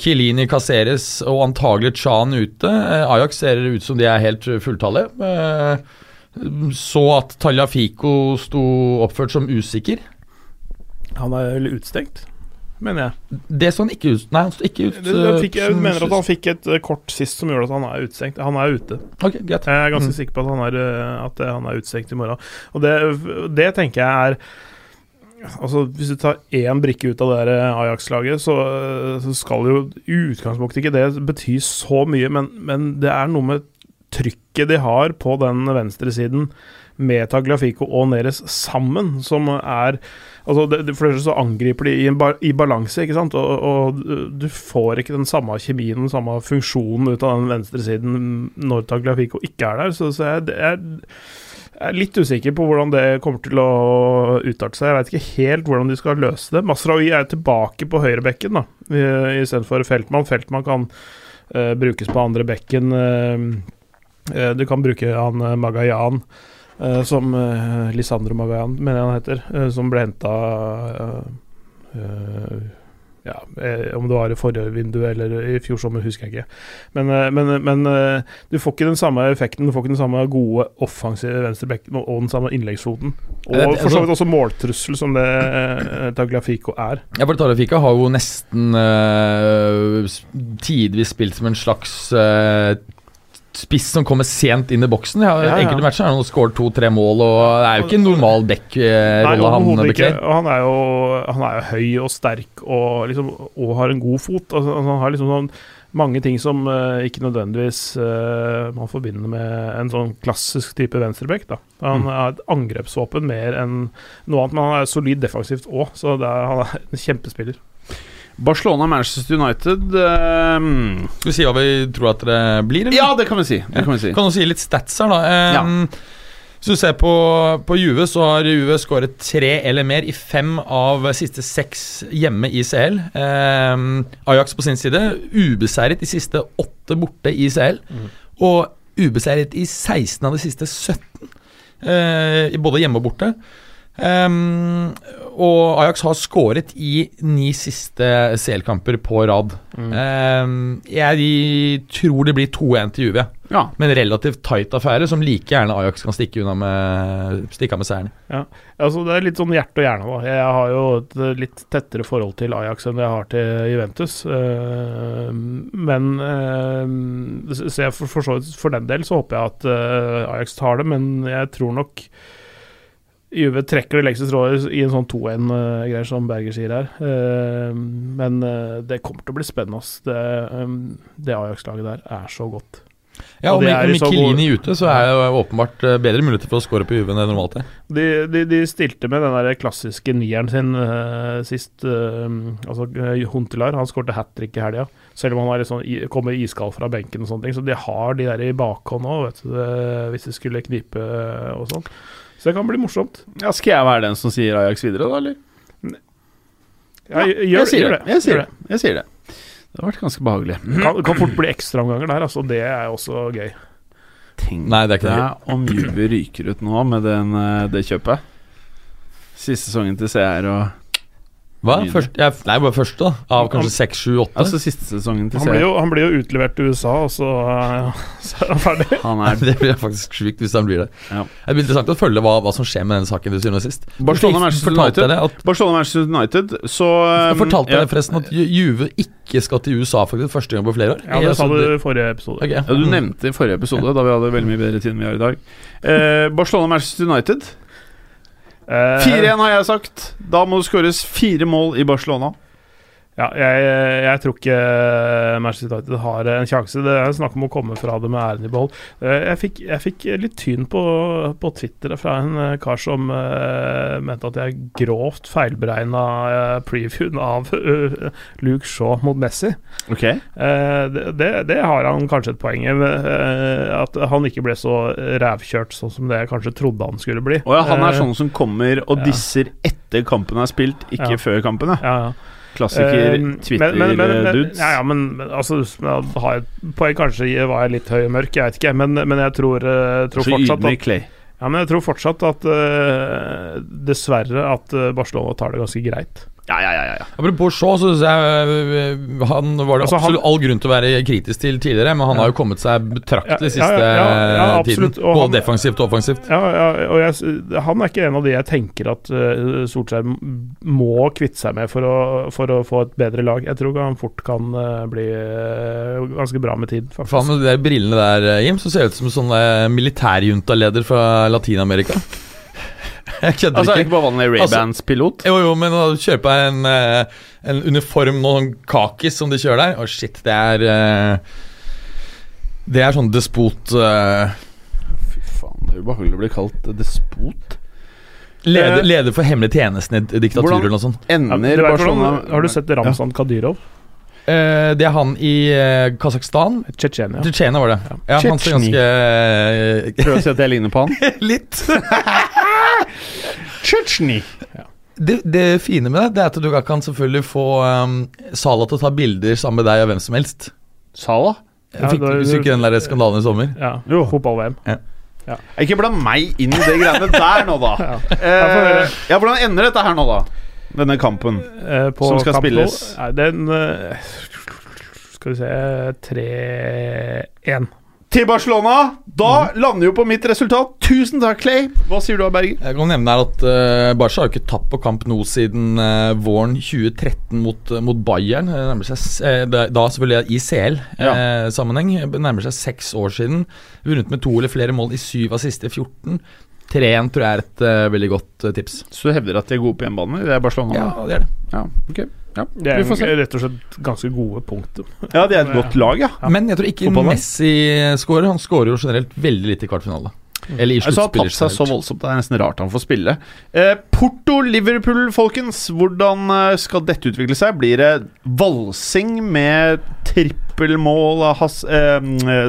Kilini, Caceres og antagelig Chan ute. Eh, Ajax ser ut som de er helt fulltallige. Eh, så at Tagliafico sto oppført som usikker. Han er vel utstengt, mener jeg. Det så han ikke ut Nei, han sto ikke ut. Det, det eh, fikk, jeg mener at han fikk et eh, kort sist som gjorde at han er utestengt. Han er ute. Okay. Jeg er ganske Mm. sikker på at han er, eh, at han er utestengt i morgen. Og det, det tenker jeg er Altså Hvis du tar én brikke ut av det Ajax-laget, så, så skal jo i utgangspunktet ikke det bety så mye, men, men det er noe med trykket de har på den venstresiden med Tagliafico og Neres sammen, som er Altså det, For det så angriper de i, i balanse, ikke sant, og, og du får ikke den samme kjemien, den samme funksjonen ut av den venstresiden når Tagliafico ikke er der. Så, så jeg, jeg, jeg er litt usikker på hvordan det kommer til å utarte seg. Jeg veit ikke helt hvordan de skal løse det. Masraoui er tilbake på høyrebekken da, istedenfor Feltmann. Feltmann kan uh, brukes på andre bekken. eh, du kan bruke han uh, Magayan, eh, som Lisandro Magayan, mener jeg han heter, eh, som ble henta ja, eh, Om det var i forrige vindu eller i fjor sommer, husker jeg ikke. Men, eh, men, men eh, du får ikke den samme effekten, du får ikke den samme gode offensive venstrebekken og den samme innleggsfoten. Og for så altså- vidt også måltrussel, som det eh, Tagliafico er. Ja, for Tagliafico har jo nesten uh, tidvis spilt som en slags eh, spiss som kommer sent inn i boksen. Ja, Ja, ja. Enkelte matcher har han skåret to-tre mål, og det er jo ikke en normal back-rolle han bekler. Han han er jo høy og sterk og, liksom, og har en god fot. Altså, han har liksom sånn mange ting som uh, ikke nødvendigvis uh, man forbinder med en sånn klassisk type venstreback. Han Mm. er et angrepsvåpen mer enn noe annet, men han er solid defensivt òg, så det er, han er en kjempespiller. Barcelona, Manchester United um... Skal vi si hva vi tror at det blir? eller? Ja, det kan vi si. Det kan vi si. Kan du si litt stats her, da? Um, Hvis du ser på, på Juve, så har Juve skåret tre eller mer i fem av siste seks hjemme i CL. Um, Ajax på sin side ubeseiret de siste åtte borte i CL. Og ubeseiret i 16 av de siste 17, uh, både hjemme og borte. Um, og Ajax har skåret i ni siste CL-kamper på rad. Um, jeg tror det blir 2-1 til Juve. Ja. En relativt tight affære som like gjerne Ajax kan stikke unna med Stikke av med seieren. Altså, det er litt sånn hjerte og hjerne. da. Jeg har jo et eh, litt tettere forhold til Ajax enn jeg har til Juventus. Uh, men uh, for, for, for den del så håper jeg at uh, Ajax tar det, men jeg tror nok Juve trekker det lengste strået i en sånn 2-1-greier, som Berger sier her. Eh, men eh, det kommer til å bli spennende. Det, eh, det Ajax-laget der er så godt. Ja, Og og med Mikkelini ute, så er det åpenbart eh, bedre muligheter for å score på Juve enn det normalt er. De, de, de stilte med den der klassiske nieren sin eh, sist. eh, altså Huntelar han skårte hat trick i helga, selv om han sånn, kommer iskald fra benken. og sånne ting Så de har de der i bakhånd òg, hvis det skulle knipe eh, og sånn. Så det kan bli morsomt. ja. Skal jeg være den som sier Ajax videre, da, eller? Ja, gjør, jeg sier gjør det. Jeg sier Gjør det. Jeg sier det. Det har vært ganske behagelig. Det kan, kan fort bli ekstraomganger der, altså. Det er også gøy. Tenk Nei, det er ikke det. om Juve ryker ut nå med den, eh, det kjøpet. Siste sesongen til CR og Hva? Først, ja, nei, bare første, da. Av kanskje seks, sju, åtte. Altså siste sesongen til Han blir, jo, han blir jo utlevert til USA, og så, uh, så er han ferdig. Han er det blir faktisk sjukt hvis han blir det. Ja. Det blir interessant å følge hva, hva som skjer med denne saken til syvende og sist. Barcelona, Manchester United. at Barcelona Manchester United, så Jeg um, fortalte ja. deg forresten at Juve ikke skal til USA faktisk første gang på flere år. Ja, det sa altså, du i forrige episode. Okay. Ja, Du nevnte i forrige episode, da vi hadde veldig mye bedre tid enn vi har i dag. Eh, Barcelona Manchester United. Eh, 4-1 har jeg sagt. Da må det skåres fire mål i Barcelona. Ja, jeg, jeg tror ikke Manchester United har en sjanse. Det er snakk om å komme fra det med æren i behold. Eh, Jeg fikk, jeg fikk litt tyn på, på Twitter fra en eh, kar som uh, mente at jeg grovt feilberegna uh, previewen av uh, Luke Shaw mot Messi. Okay. Eh, det, det, har han kanskje et poeng i. eh, at han ikke ble så rævkjørt sånn som det jeg kanskje trodde han skulle bli. Oh ja, Han er Eh, sånn som kommer og disser etter kampen er spilt, ikke Ja. før kampen. Ja. ja, ja. Klassiker Eh, men- men- men- men- Twitter-dudes. Ja, ja, men altså, har et poeng. Kanskje var jeg litt høy og mørk, jeg vet ikke. Men, men jeg tror, eh, tror fortsatt at, Clay. ja, men jeg tror fortsatt at uh, Dessverre at eh, Barcelona tar det ganske greit. Ja, ja, ja, ja. Apropos Shaw, så syns jeg øh, han var det Altså, han- absolutt all grunn til å være kritisk til tidligere, men han Ja. har jo kommet seg betraktelig Ja, ja, siste ja, ja, tiden. og Både han- defensivt og offensivt. Ja, ja og jeg, Han er ikke en av de jeg tenker at uh, Solskjær må kvitte seg med for å, for å få et bedre lag. Jeg tror han fort kan uh, bli uh, ganske bra med tid, faktisk. Faen, med de brillene der, eh, Jim, så ser det ut som sånn eh, militærjunta-leder fra Latin-Amerika. Jeg kødder Altså, ikke. ikke bare vanlig Ray-Bans-pilot? Jo, jo, men å kjøper jeg en, eh, en uniform, noen kakis som de kjører der Å, shit, det er eh, Det er sånn despot eh, Fy faen, det er ubehagelig å bli kalt despot. leder, Eh, leder for hemmelig tjenesten i diktaturer eller noe sånt. Ender ja, hvordan, har du sett Ramzan Kadyrov? Eh, det er han i eh, Kasakhstan. Tsjetsjenia. Tsjetsjenia var det. Ja, han ser ganske ganske Prøver å si at jeg ligner på han. Litt. Tsjetsjeni. Det, det fine med det, det er at du kan selvfølgelig få um, Sala til å ta bilder sammen med deg og hvem som helst. Sala? Ja, Fikk ja, du ikke den der skandalen i sommer? Ja, Jo. fotball-VM. Ikke bland meg inn i det greiene der nå, da. Ja. Eh, ja, Hvordan ender dette her nå, da? Denne kampen. Eh, på Som skal spilles. Nei, den eh, Skal vi se 3-1. Til Barcelona. Da lander jo på mitt resultat. Tusen takk, Clay. Hva sier du, Berger? Jeg kan nevne her at uh, Barca har jo ikke tapt på kamp nå siden uh, våren 2013 mot, uh, mot Bayern. Det seg, da selvfølgelig i CL-sammenheng. det nærmer seg seks år siden. Vunnet med to eller flere mål i syv av siste 14. 3-1 tror jeg er et veldig godt tips. Så du hevder at de er gode på hjemmebane? Det er Barcelona? Ja, det er det. ja ok. Ja, Det er rett og slett ganske gode punkter. Ja, de er et godt lag, ja. Men jeg tror ikke Messi scorer. Han scorer jo generelt veldig lite i kvartfinale. Eller i Altså, han har tatt seg så voldsomt. Det er nesten rart han får spille. Eh, Porto-Liverpool, folkens. Hvordan eh, skal dette utvikle seg? Blir det valsing med trippelmål av Has eh,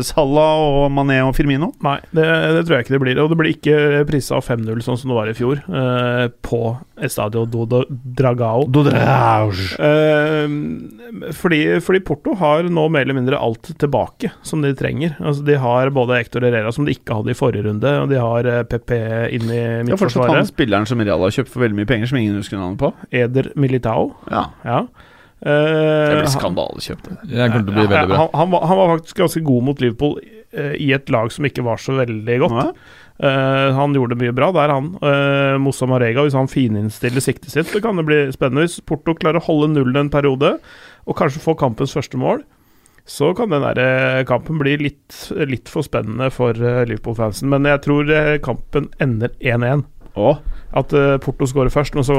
Salah og Mané og Firmino? Nei, det, det tror jeg ikke det blir. Og det blir ikke prisa 5-0 sånn som det var i fjor, eh, på Estadio do do Dragao. Eh, fordi, fordi Porto har nå mer eller mindre alt tilbake som de trenger. Altså De har både Hector Herrera, som de ikke hadde i forrige runde, og de har eh, PP inn i midtforsvaret. Ja, fortsatt han spilleren som Real har kjøpt for veldig mye penger, som ingen husker navnet på. Eder Militao. Ja, Ja. Det Eh, blir han- skandalekjøpt. det. Det kommer til å bli Ja, veldig bra. Han, han, var, han var faktisk ganske god mot Liverpool eh, i et lag som ikke var så veldig godt. Ja. Eh, han gjorde det mye bra der, han. Uh, Mossa Marega, hvis han fininnstiller siktet sitt, så kan det bli spennende. Hvis Porto klarer å holde nullen en periode, og kanskje få kampens første mål, så kan den der eh, kampen bli litt, litt for spennende for eh, Liverpool-fansen. Men jeg tror eh, kampen ender 1-1. Å, At uh, Porto skårer først, og så,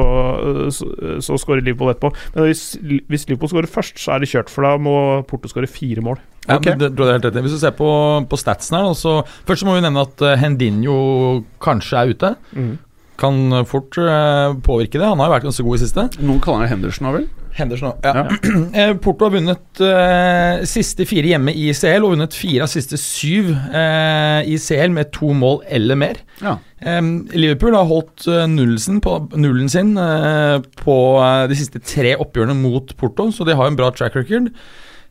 så, så skårer Liverpool etterpå. Men hvis, hvis Liverpool skårer først, så er det kjørt, for da må Porto skåre fire mål. Ja, Ok. men det tror jeg det er helt rett. Hvis du ser på, på statsen her, så Først så må vi nevne at uh, Hendinho kanskje er ute. Kan eh, fort eh, påvirke det. Han har jo vært ganske god i siste. noen kaller han Henderson vel? Henderson òg. ja. Ja. Porto har vunnet eh, siste fire hjemme i CL, og vunnet fire av siste syv eh, i CL med to mål eller mer. Ja. Eh, Liverpool har holdt eh, nullen, på, nullen sin eh, på eh, de siste tre oppgjørene mot Porto, så de har en bra track record.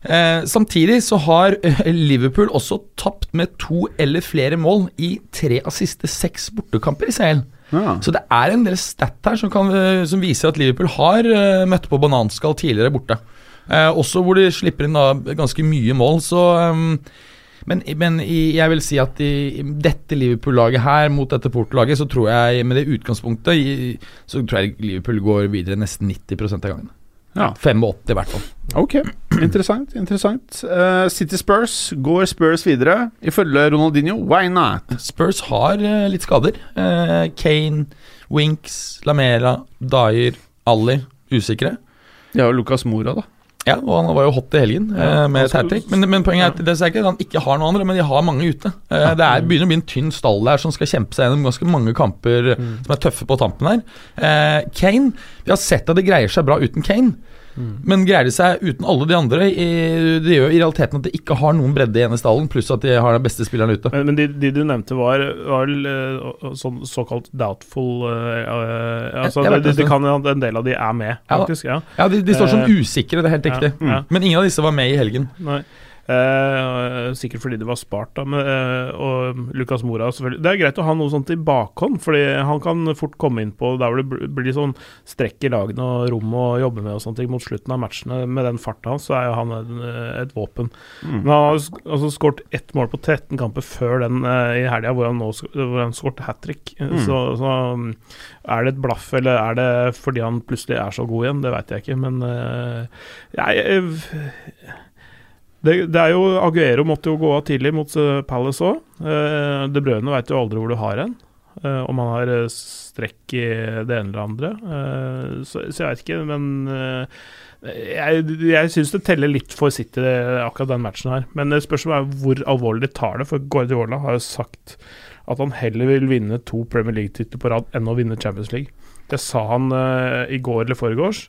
Eh, samtidig så har eh, Liverpool også tapt med to eller flere mål i tre av siste seks bortekamper i CL. Ja. Så det er en del stat her som, kan, eh, som viser at Liverpool har uh, møtt på bananskall tidligere borte. Uh, også hvor de slipper inn da ganske mye mål, så um, men, men jeg vil si at i, dette Liverpool-laget her mot dette Porto-laget, så tror jeg med det utgangspunktet Så tror jeg Liverpool går videre nesten 90 av gangen. Ja. 85 i hvert fall. Ok, interessant. interessant uh, City Spurs, går Spurs videre? Ifølge Ronaldinho, why not? Spurs har uh, litt skader. Uh, Kane, Winks, Lamela, Dyer, Ali usikre. De har jo Lucas Mora, da. Ja, og han var jo hot i helgen ja, med et hat trick. Men, men poenget er at det er ikke at han ikke har noen andre, men de har mange ute. Eh, det er, begynner å bli en tynn stall der som skal kjempe seg gjennom ganske mange kamper Mm. som er tøffe på tampen her. Eh, Kane Vi har sett at det greier seg bra uten Kane. Mm. Men greier de seg uten alle de andre? Det gjør i realiteten at de ikke har noen bredde i ene stallen, pluss at de har den beste spilleren ute. Men, men de, de du nevnte, var, var eh, sånn såkalt doubtful eh, eh, altså, Jeg vet det, det kan en del av de er med, faktisk. Ja. Ja, de, de står som usikre, det er helt riktig. ja. Men ingen av disse var med i helgen. Nei. Eh, sikkert fordi det var spart, da. Men, eh, og Lucas Mora selvfølgelig. Det er greit å ha noe sånt i bakhånd, fordi han kan fort komme inn på der hvor det blir sånn strekk i lagene og rom å jobbe med og sånne ting mot slutten av matchene. Med den farta hans, så er jo han eh, et våpen. Men han har altså skåret ett mål på 13 kamper før den eh, i helga, hvor han nå hvor han skåret hat trick. Så, så um, er det et blaff, eller er det fordi han plutselig er så god igjen? Det veit jeg ikke, men eh, jeg, jeg det, det er jo Aguero måtte jo gå av tidlig mot uh, Palace òg. Uh, De Brøne veit jo aldri hvor du har en. Eh, om han har eh, strekk i det ene eller andre. Eh, så, så jeg vet ikke, men eh, jeg, jeg syns det teller litt for City, akkurat den matchen her. Men spørsmålet er hvor alvorlig de tar det, for Guardiola har jo sagt at han heller vil vinne to Premier League-titler på rad enn å vinne Champions League. Det sa han eh, i går eller foregårs,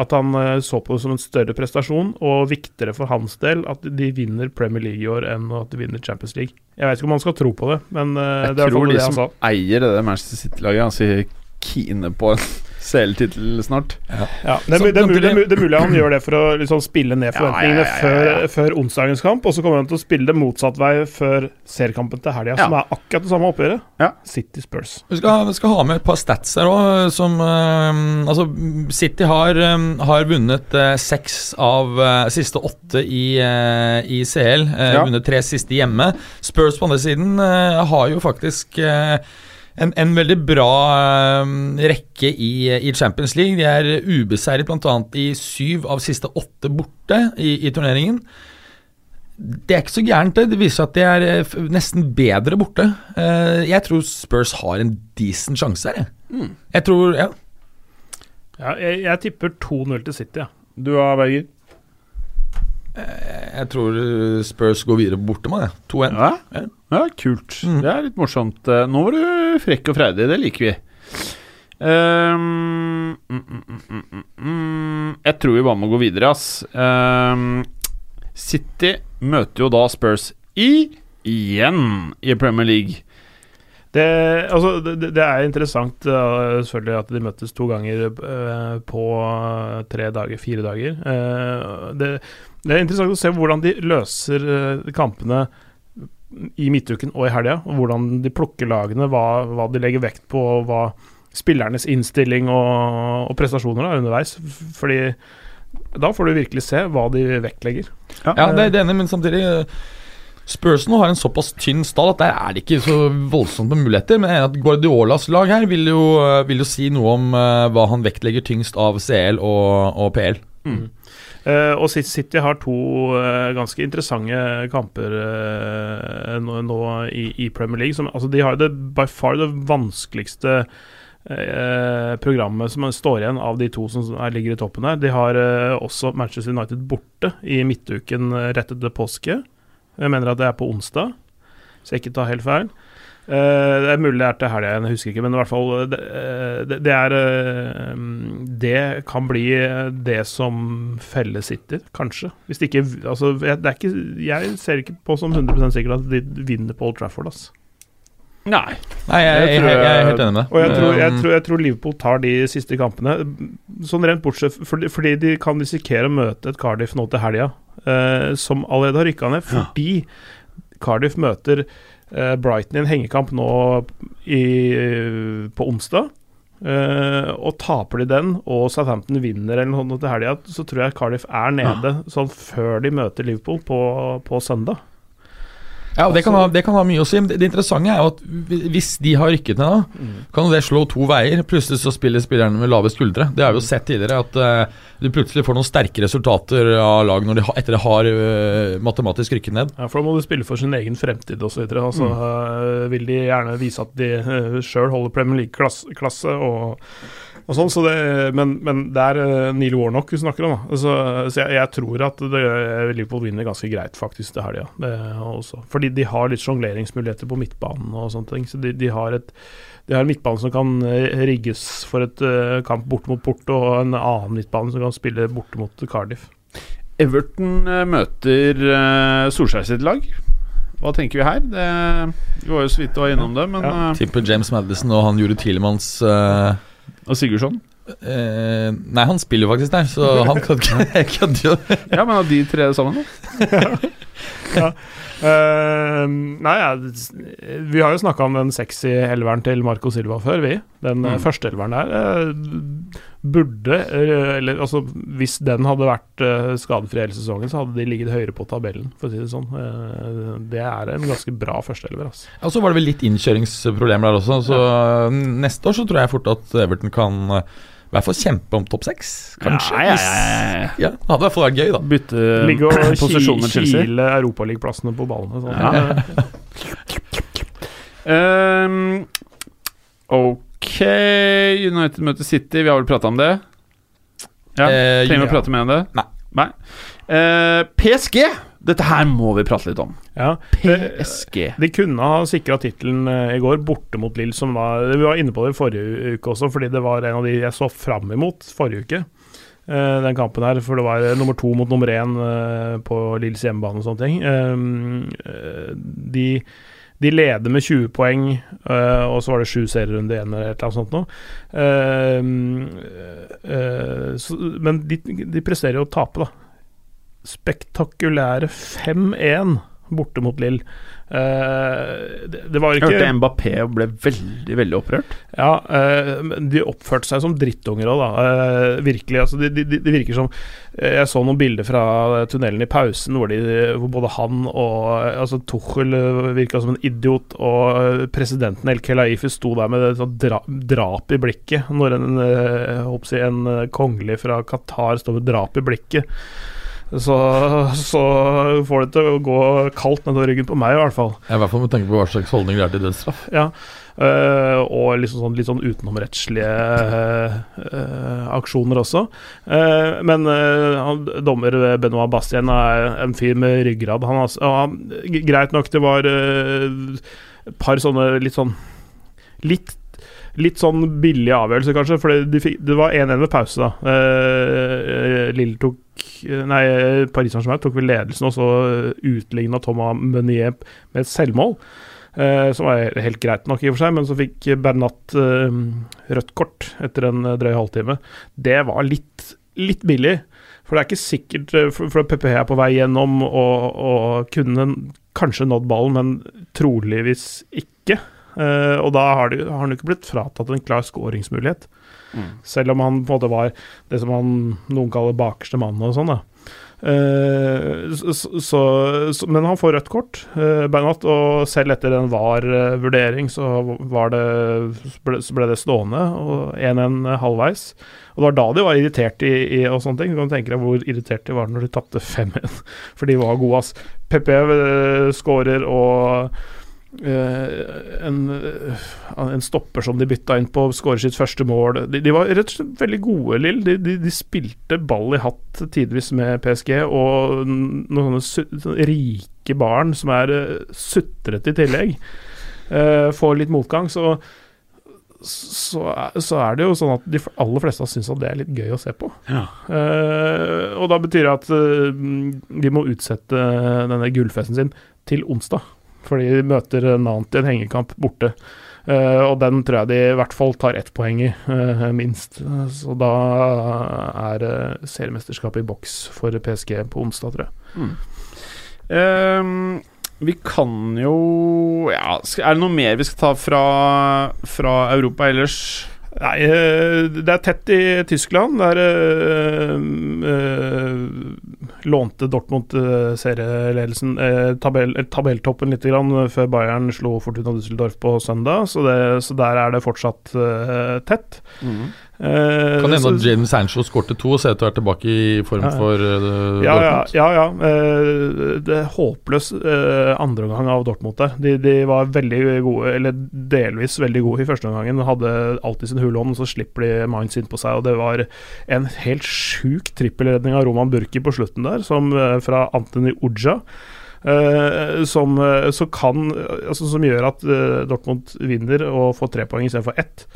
at han eh, så på det som en større prestasjon og viktigere for hans del at de vinner Premier League i år enn at de vinner Champions League. Jeg vet ikke om han skal tro på det, men eh, Jeg det er i hvert fall det han sa. Jeg tror de som eier det Manchester City-laget, er ganske kine på en CL-tittel snart. Ja, det, er, det, er mulig, det, er det er mulig han gjør det for å liksom spille ned forventningene Ja, ja, ja, ja, ja. Før, før onsdagens kamp, og så kommer han til å spille det motsatt vei før seriekampen til helga, Ja. som er akkurat det samme oppgjøret. Ja. City Spurs. Vi skal, vi skal ha med et par stats her òg, som eh, Altså, City har, eh, har vunnet eh, seks av eh, siste åtte i, eh, i CL. Ja. Vunnet tre siste hjemme. Spurs på andre siden har jo faktisk en, en veldig bra eh, rekke i, i Champions League. De er ubeseiret bl.a. i syv av siste åtte borte i, i turneringen. Det er ikke så gærent, det. Det viser at de er eh, nesten bedre borte. Eh, Jeg tror Spurs har en decent sjanse her, jeg. Jeg tror Ja. Ja, jeg, jeg tipper 2-0 til City, ja. Du har Berger? Jeg tror eh, Spurs går videre borte med det. 2-1. Ja? Ja. kult. Mm. Det er litt morsomt. Eh, Nå var du frekk og freidig, det liker vi. Um, mm, mm. Jeg tror vi bare må gå videre, ass. Um, City møter jo da Spurs i igjen i Premier League. Det, altså, det, det er interessant uh, selvfølgelig at de møttes to ganger uh, på eh, tre dager, fire dager. Uh, det, det er interessant å se hvordan de løser kampene i midtuken og i helga. Hvordan de plukker lagene, hva, hva de legger vekt på, hva spillernes innstilling og, og prestasjoner er underveis. Fordi da får du virkelig se hva de vektlegger. Ja, det er enig, men samtidig Spurs nå har en såpass tynn stall at der er det ikke så voldsomt med muligheter. Men at Guardiolas lag her vil jo, eh, vil jo si noe om uh, hva han vektlegger tyngst av CL og, og PL. Eh, og City- har to uh, ganske interessante kamper uh, nå, nå i, i Premier League. Som, altså, de har det by far det vanskeligste programmet som står igjen av de to som er, ligger i toppen her. De har også Manchester United borte i midtuken rett etter påske. Jeg mener at det er på onsdag, så jeg ikke tar helt feil. Uh, det er mulig det er til helga jeg husker ikke, men i hvert fall eh, det, eh, det, det er uh, Det kan bli det som feller City, kanskje. Hvis det ikke Altså, jeg, det er ikke, jeg ser ikke på som 100% sikkert at de vinner på Old Trafford, ass. Nei. Nei, jeg, jeg, jeg, jeg er helt enig med deg. Og jeg tror, jeg, Um, tror, jeg tror Liverpool tar de siste kampene. Sånn rent bortsett fordi, fordi de kan risikere å møte et Cardiff nå til helga, eh, som allerede har rykka ned. Fordi Cardiff møter eh, Brighton i en hengekamp nå i, på onsdag. Eh, og taper de den, og Southampton vinner eller noe til helga, så tror jeg Cardiff er nede sånn før de møter Liverpool på, på søndag. Ja, det kan, ha, det kan ha mye å si. Men det, det interessante er jo at hvis de har rykket ned, da, kan jo det slå to veier. Plutselig så spiller spillerne med lave skuldre. Det har vi jo sett tidligere, at uh, du plutselig får noen sterke resultater av lag når de ha, etter det har uh, matematisk rykket ned. Ja, for da må du spille for sin egen fremtid osv. Altså, øh, vil de gjerne vise at de uh, sjøl holder Premier League-klasse og, og sånn. Så det, men, men det er uh, Neil Warnock vi snakker om. Da. Altså, så jeg, jeg tror at det, Liverpool vinner ganske greit faktisk til helga. også. Fordi de har litt sjongleringsmuligheter på midtbanen og sånne ting. Så de, de har et de har en midtbane som kan eh, rigges for et uh, kamp borte mot Porto, og en annen midtbane som kan spille borte mot Cardiff. Everton uh, møter uh, Solskjær sitt lag. Hva tenker vi her? Det, vi var jo så vidt var innom det, men Ja. uh, Tipper James Madison og han gjorde Tilemans eh, Og Sigurdsson? eh, Nei, han spiller jo faktisk der, så han kan ikke kødder jo. Ja, men av de tre sammen, da? Eh, nei, ja, vi har jo snakka om den sexy elveren til Marco Silva før, vi. Den mm. første elveren der eh, burde eh, Eller altså, hvis den hadde vært uh, skadefri hele sesongen, så hadde de ligget høyere på tabellen, for å si det sånn. Eh, det er en ganske bra førsteelver, altså. Og så var det vel litt innkjøringsproblemer der også, så ja. neste år så tror jeg fort at Everton kan eh, i hvert fall kjempe om topp seks, kanskje. Ja, ja, ja, ja, ja. Ja, det hadde i hvert fall vært gøy, da. Bytte Ligge og posisjon med ki- Chelsea. kile europaligaplassene på ballene. Sånn. Ja. um, ok United møter City. Vi har vel prata om det? Ja, Eh, Trenger vi å ja. prate mer om det? Nei. Eh, PSG! Dette her må vi prate litt om. Ja. PSG. De kunne ha sikra tittelen eh, i går, borte mot Lill, som var Vi var inne på det i forrige uke også, fordi det var en av de jeg så fram imot forrige uke. eh, den kampen her, for det var eh, nummer to mot nummer én eh, på Lills hjemmebane og sånne ting. Eh, eh, de, de leder med 20 poeng, uh, og så var det sju serierunder igjen eller et eller annet sånt noe. Uh, så, men de, de presterer jo å tape, da. Spektakulære 5-1 borte mot Lill. Eh, det, det var Jeg ikke hørte Mbappé og ble veldig, veldig opprørt. ja, eh, de oppførte seg som drittunger òg, da. Eh, virkelig. Altså, det, de, de virker som Jeg så noen bilder fra tunnelen i pausen hvor, de, hvor både han og altså Tuchel virka som en idiot, og presidenten El Kelaifi sto der med et dra, drap i blikket når en, jeg håper si, en kongelig fra Qatar står med drap i blikket. Så, så får det til å gå kaldt nedover ryggen på meg, i hvert fall. Ja, I hvert fall med tanke på hva slags holdning det er til dødsstraff. Ja, øh, og liksom sånn, litt sånn utenomrettslige øh, aksjoner også. Uh, men øh, dommer Benoit Bastien er en fyr med ryggrad. Han, s- han, greit nok, det var øh, et par sånne litt sånn Litt Litt sånn billige avgjørelser, kanskje. For det, de det var 1-1 ved pause, da. Eh, Lille tok Nei, Paris Saint-Germain tok vel ledelsen, og så utligna Thomas Meunier med et selvmål. Eh, som var helt greit nok, i og for seg, men så fikk Bernat eh, rødt kort etter en eh, drøy halvtime. Det var litt, litt billig. For det er ikke sikkert eh, For, for PPH er på vei gjennom og, og kunne kanskje nådd ballen, men troligvis ikke. Eh, og da har, har han jo ikke blitt fratatt en klar skåringsmulighet. Selv om han på en måte var det som han noen kaller bakerste mann og sånn, da. Uh, så, så, så, men han får rødt kort, uh, Bernat, og selv etter en VAR-vurdering så, det, ble, så ble det stående, og 1-1 halvveis. Og det var da de var irritert i, i og sånne ting. Du kan tenke deg hvor irritert de var når de tapte 5-1, for de var gode, ass. PP uh, skårer og Eh, en, eh, en stopper som de bytta inn på, skårer sitt første mål. De, de var rett og slett veldig gode, Lill. De, de, de spilte ball i hatt tidvis med PSG, og noen sånne, rike barn som er uh, sutrete i tillegg, uh, får litt motgang. Så, så, så er det jo sånn at de aller fleste syns at det er litt gøy å se på. Eh, og da betyr det at uh, de må utsette denne gullfesten sin til onsdag. Fordi de møter Nantes i en hengekamp borte. Eh, og den tror jeg de i hvert fall tar ett poeng i, eh, minst. Eh, Så da er uh, seriemesterskapet i boks for PSG på onsdag, tror jeg. Ehm, vi kan jo ja, Er det noe mer vi skal ta fra, fra Europa ellers? Nei, eh, det er tett i Tyskland. Der øh, eh, eh, lånte Dortmund serieledelsen, øh, tabell, tabelltoppen litt grann, før Bayern slo Fortuna Düsseldorf på søndag, så, det, så der er det fortsatt øh, tett. Mhm. Eh, Kan hende at James Sancho skårte to og ser ut til å være tilbake i form Ja, for uh, ja, Dortmund. ja, ja. Uh, det er håpløs uh, andreomgang av Dortmund der. De, de var veldig gode, eller delvis veldig gode i første omgangen. Hadde alltid sin hullånd, så slipper de Mainz inn på seg. Og det var en helt sjuk trippelredning av Roman Burki på slutten der, som fra Antony Uja. Uh, som, så kan, altså, som gjør at Dortmund vinner og får tre poeng istedenfor ett.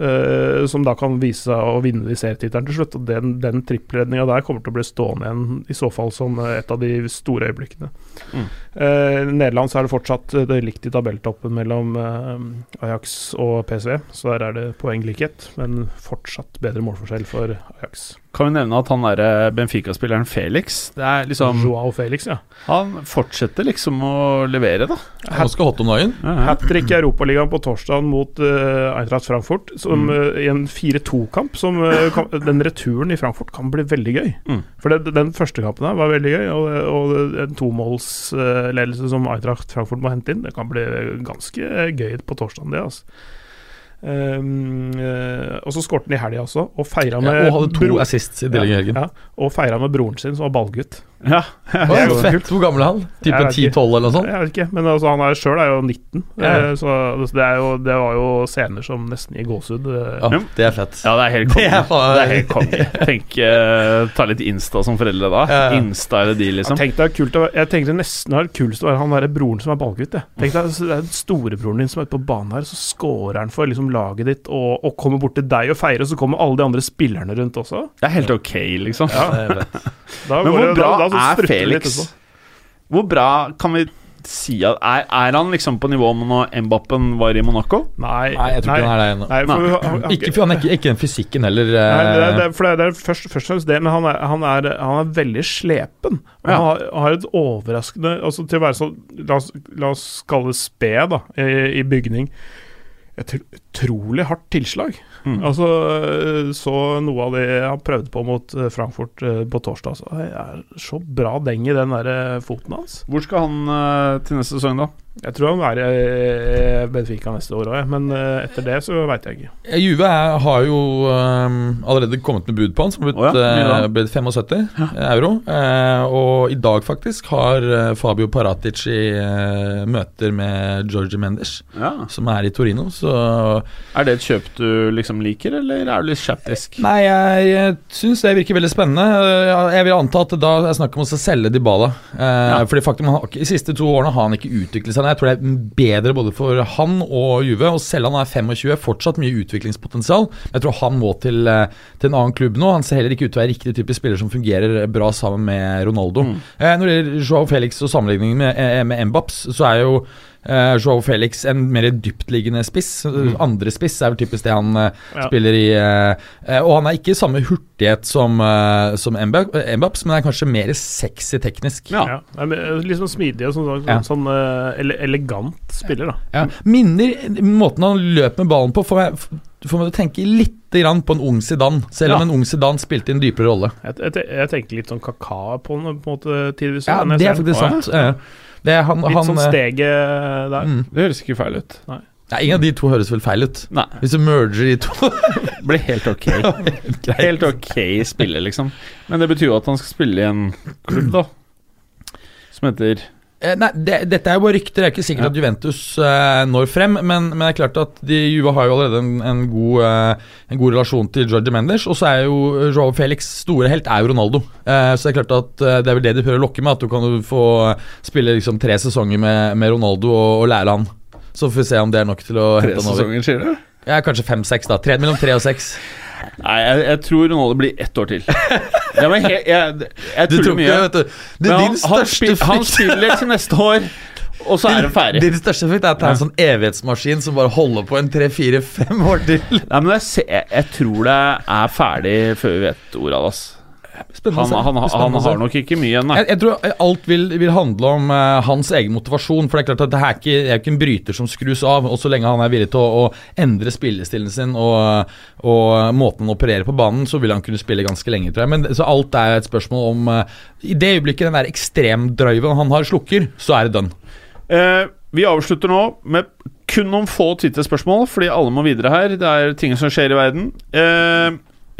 Eh, som da kan vise seg å vinne de serietittelen til slutt. Og Den, den trippelredninga der kommer til å bli stående igjen, i så fall som eh, et av de store øyeblikkene. Mm. Eh, Nederland så er det fortsatt eh, det er likt i tabelltoppen mellom eh, Ajax og PSV, så der er det poenglikhet, men fortsatt bedre målforskjell for Ajax. Kan vi nevne at han derre Benfica-spilleren Felix Det er liksom Joao Felix, ja. Han fortsetter liksom å levere, da. Ganske hot om dagen. Hat trick i Europaligaen på torsdag mot uh, Eintracht Frankfurt, som, Mm. uh, i en 4-2-kamp. som eh, Den returen i Frankfurt kan bli veldig gøy. Mm. For det, den første kampen her var veldig gøy, og, og en tomålsledelse som Eintracht Frankfurt må hente inn, det kan bli ganske gøy på torsdag, det. altså Um, uh, og så skårte han i helga også, og feira med Ja, og med broren sin, som var ballgutt. Ja. Hvor gammel er han? Type Jeg vet ikke. 10-12 eller noe sånt? Jeg vet ikke, men altså, han er sjøl er jo 19, Ja. eh, så det, er jo, det var jo scener som nesten gir gåsehud. eh. Ja, det er fett. Ja, det er helt konge. Det er faen- Det helt konge. Tenk eh, ta litt Insta som foreldre da. Ja, ja. Insta eller de, liksom. Jeg tenkte, det er kult, å- jeg tenkte nesten det var kulest å være han derre broren som er ballgutt. jeg. Tenk deg, altså, Det er storebroren din som er ute på banen her, så scorer han for liksom laget ditt og, og kommer bort til deg og feirer, og så kommer alle de andre spillerne rundt også. Det er helt ok, liksom. Ja, Det er fett. da Men hvor det- bra da- da er Felix? Hvor bra kan vi si at Er, er han liksom på nivå med når Mbappen var i Monaco? Nei, Nei, jeg tror ikke han er det ennå. Nei, for, han- han- Ikke, for han er ikke, ikke den fysikken heller. Nei, det er, eh, det er, for det er, det er først, først og fremst det, men han er, han er, han er veldig slepen. Og Ja. Han har, har et overraskende altså Til å være så La oss, la oss kalle det sped da, i, i bygning. Et utrolig hardt tilslag. Mm. Altså, øh, Så noe av det han prøvde på mot øh, Frankfurt øh, på torsdag. Så er så bra deng i den der foten hans. Hvor skal han eh, til neste sesong, da? Jeg tror han er i Benfica neste år òg, men øh, etter det så veit jeg ikke. Eh, Juve har jo um, allerede kommet med bud på han, som har blitt, oh ja, mye da. eh, 75 euro. Eh, og i dag faktisk har eh, Fabio Paratic i eh, møter med Georgie Mendes, Ja. som er i Torino. Så Er det et kjøp du liksom liker, eller er du litt skeptisk? Nei, jeg, jeg syns det virker veldig spennende. Eh, Jeg vil anta at da er snakk om å selge Dybala. Eh, Ja. Fordi faktum, ikke- De siste to årene har han ikke utviklet seg. Jeg tror det er bedre både for han og Juve. Og selv om han er 25, fortsatt mye utviklingspotensial. Jeg tror han må til, eh, til en annen klubb nå. Han ser heller ikke ut til å være riktig type spiller som fungerer bra sammen med Ronaldo. Mm. Eh, når det gjelder Joao Felix og sammenligningen med, eh, med Mbaps, så er jo eh, Joao Felix en mer dyptliggende spiss. Andre spiss er vel typisk det han uh, Ja. spiller i. Uh, og han er ikke samme hurtighet som, uh, som Mbaps, men er kanskje mer sexy teknisk. Ja. Ja. Litt sånn smidig og sånn, sånn, Ja. sånn ele elegant spiller, da. Ja, minner måten han løp med ballen på, får meg, får meg til å tenke litt grann på en ung Zidane, selv om Ja. en ung Zidane spilte en dypere rolle. Jeg, jeg, jeg tenker litt sånn kaka på den, på en måte, tidvis. Ja, det er faktisk sant. Eh, Det er han, Litt han sånn eh, steget der. mm. Det høres ikke feil ut. Nei, Ingen av de to høres vel feil ut. Nei. Hvis du merger de to Blir helt ok. Helt ok spille, liksom. Men det betyr jo at han skal spille i en klubb, da. Som heter Nei, det, Dette er jo bare rykter. Det er ikke sikkert Ja. at Juventus eh, når frem. Men, men det er klart at de, Juve har jo allerede en, en, god, eh, en god relasjon til Georgie Mendes. Og så er jo eh, Joao Felix store helt er jo Ronaldo. Eh, så det er klart at eh, det er vel det de prøver å lokke med. At du kan få eh, spille liksom tre sesonger med, med Ronaldo og, og lære han. Så får vi se om det er nok til å tre hente han over. sesonger, sier du? Ja, kanskje fem-seks, da. Tre, mellom tre og seks. Nei, jeg, jeg tror Ronaldo blir ett år til. Jeg, jeg, jeg, jeg tuller mye. Det Men er han, din han, største frykt. han spiller til neste år, og så er det ferdig. Din største frykt er at det er en sånn evighetsmaskin som bare holder på en tre-fire-fem år til. Nei, men jeg, ser- jeg tror det er ferdig før vi vet ordet av det. Han, se. han, han, har nok ikke mye igjen, nei. Jeg, jeg tror alt vil, vil handle om uh, hans egen motivasjon. For det er klart at det her er ikke, det er ikke en bryter som skrus av. Og så lenge han er villig til å, å endre spillestilen sin og, og måten han opererer på banen, så vil han kunne spille ganske lenge, tror jeg. Men Så alt er et spørsmål om uh, I det øyeblikket den der ekstremdriven han har, slukker, så er det done. Eh, vi avslutter nå med kun noen få Twitter-spørsmål, fordi alle må videre her. Det er ting som skjer i verden. Eh,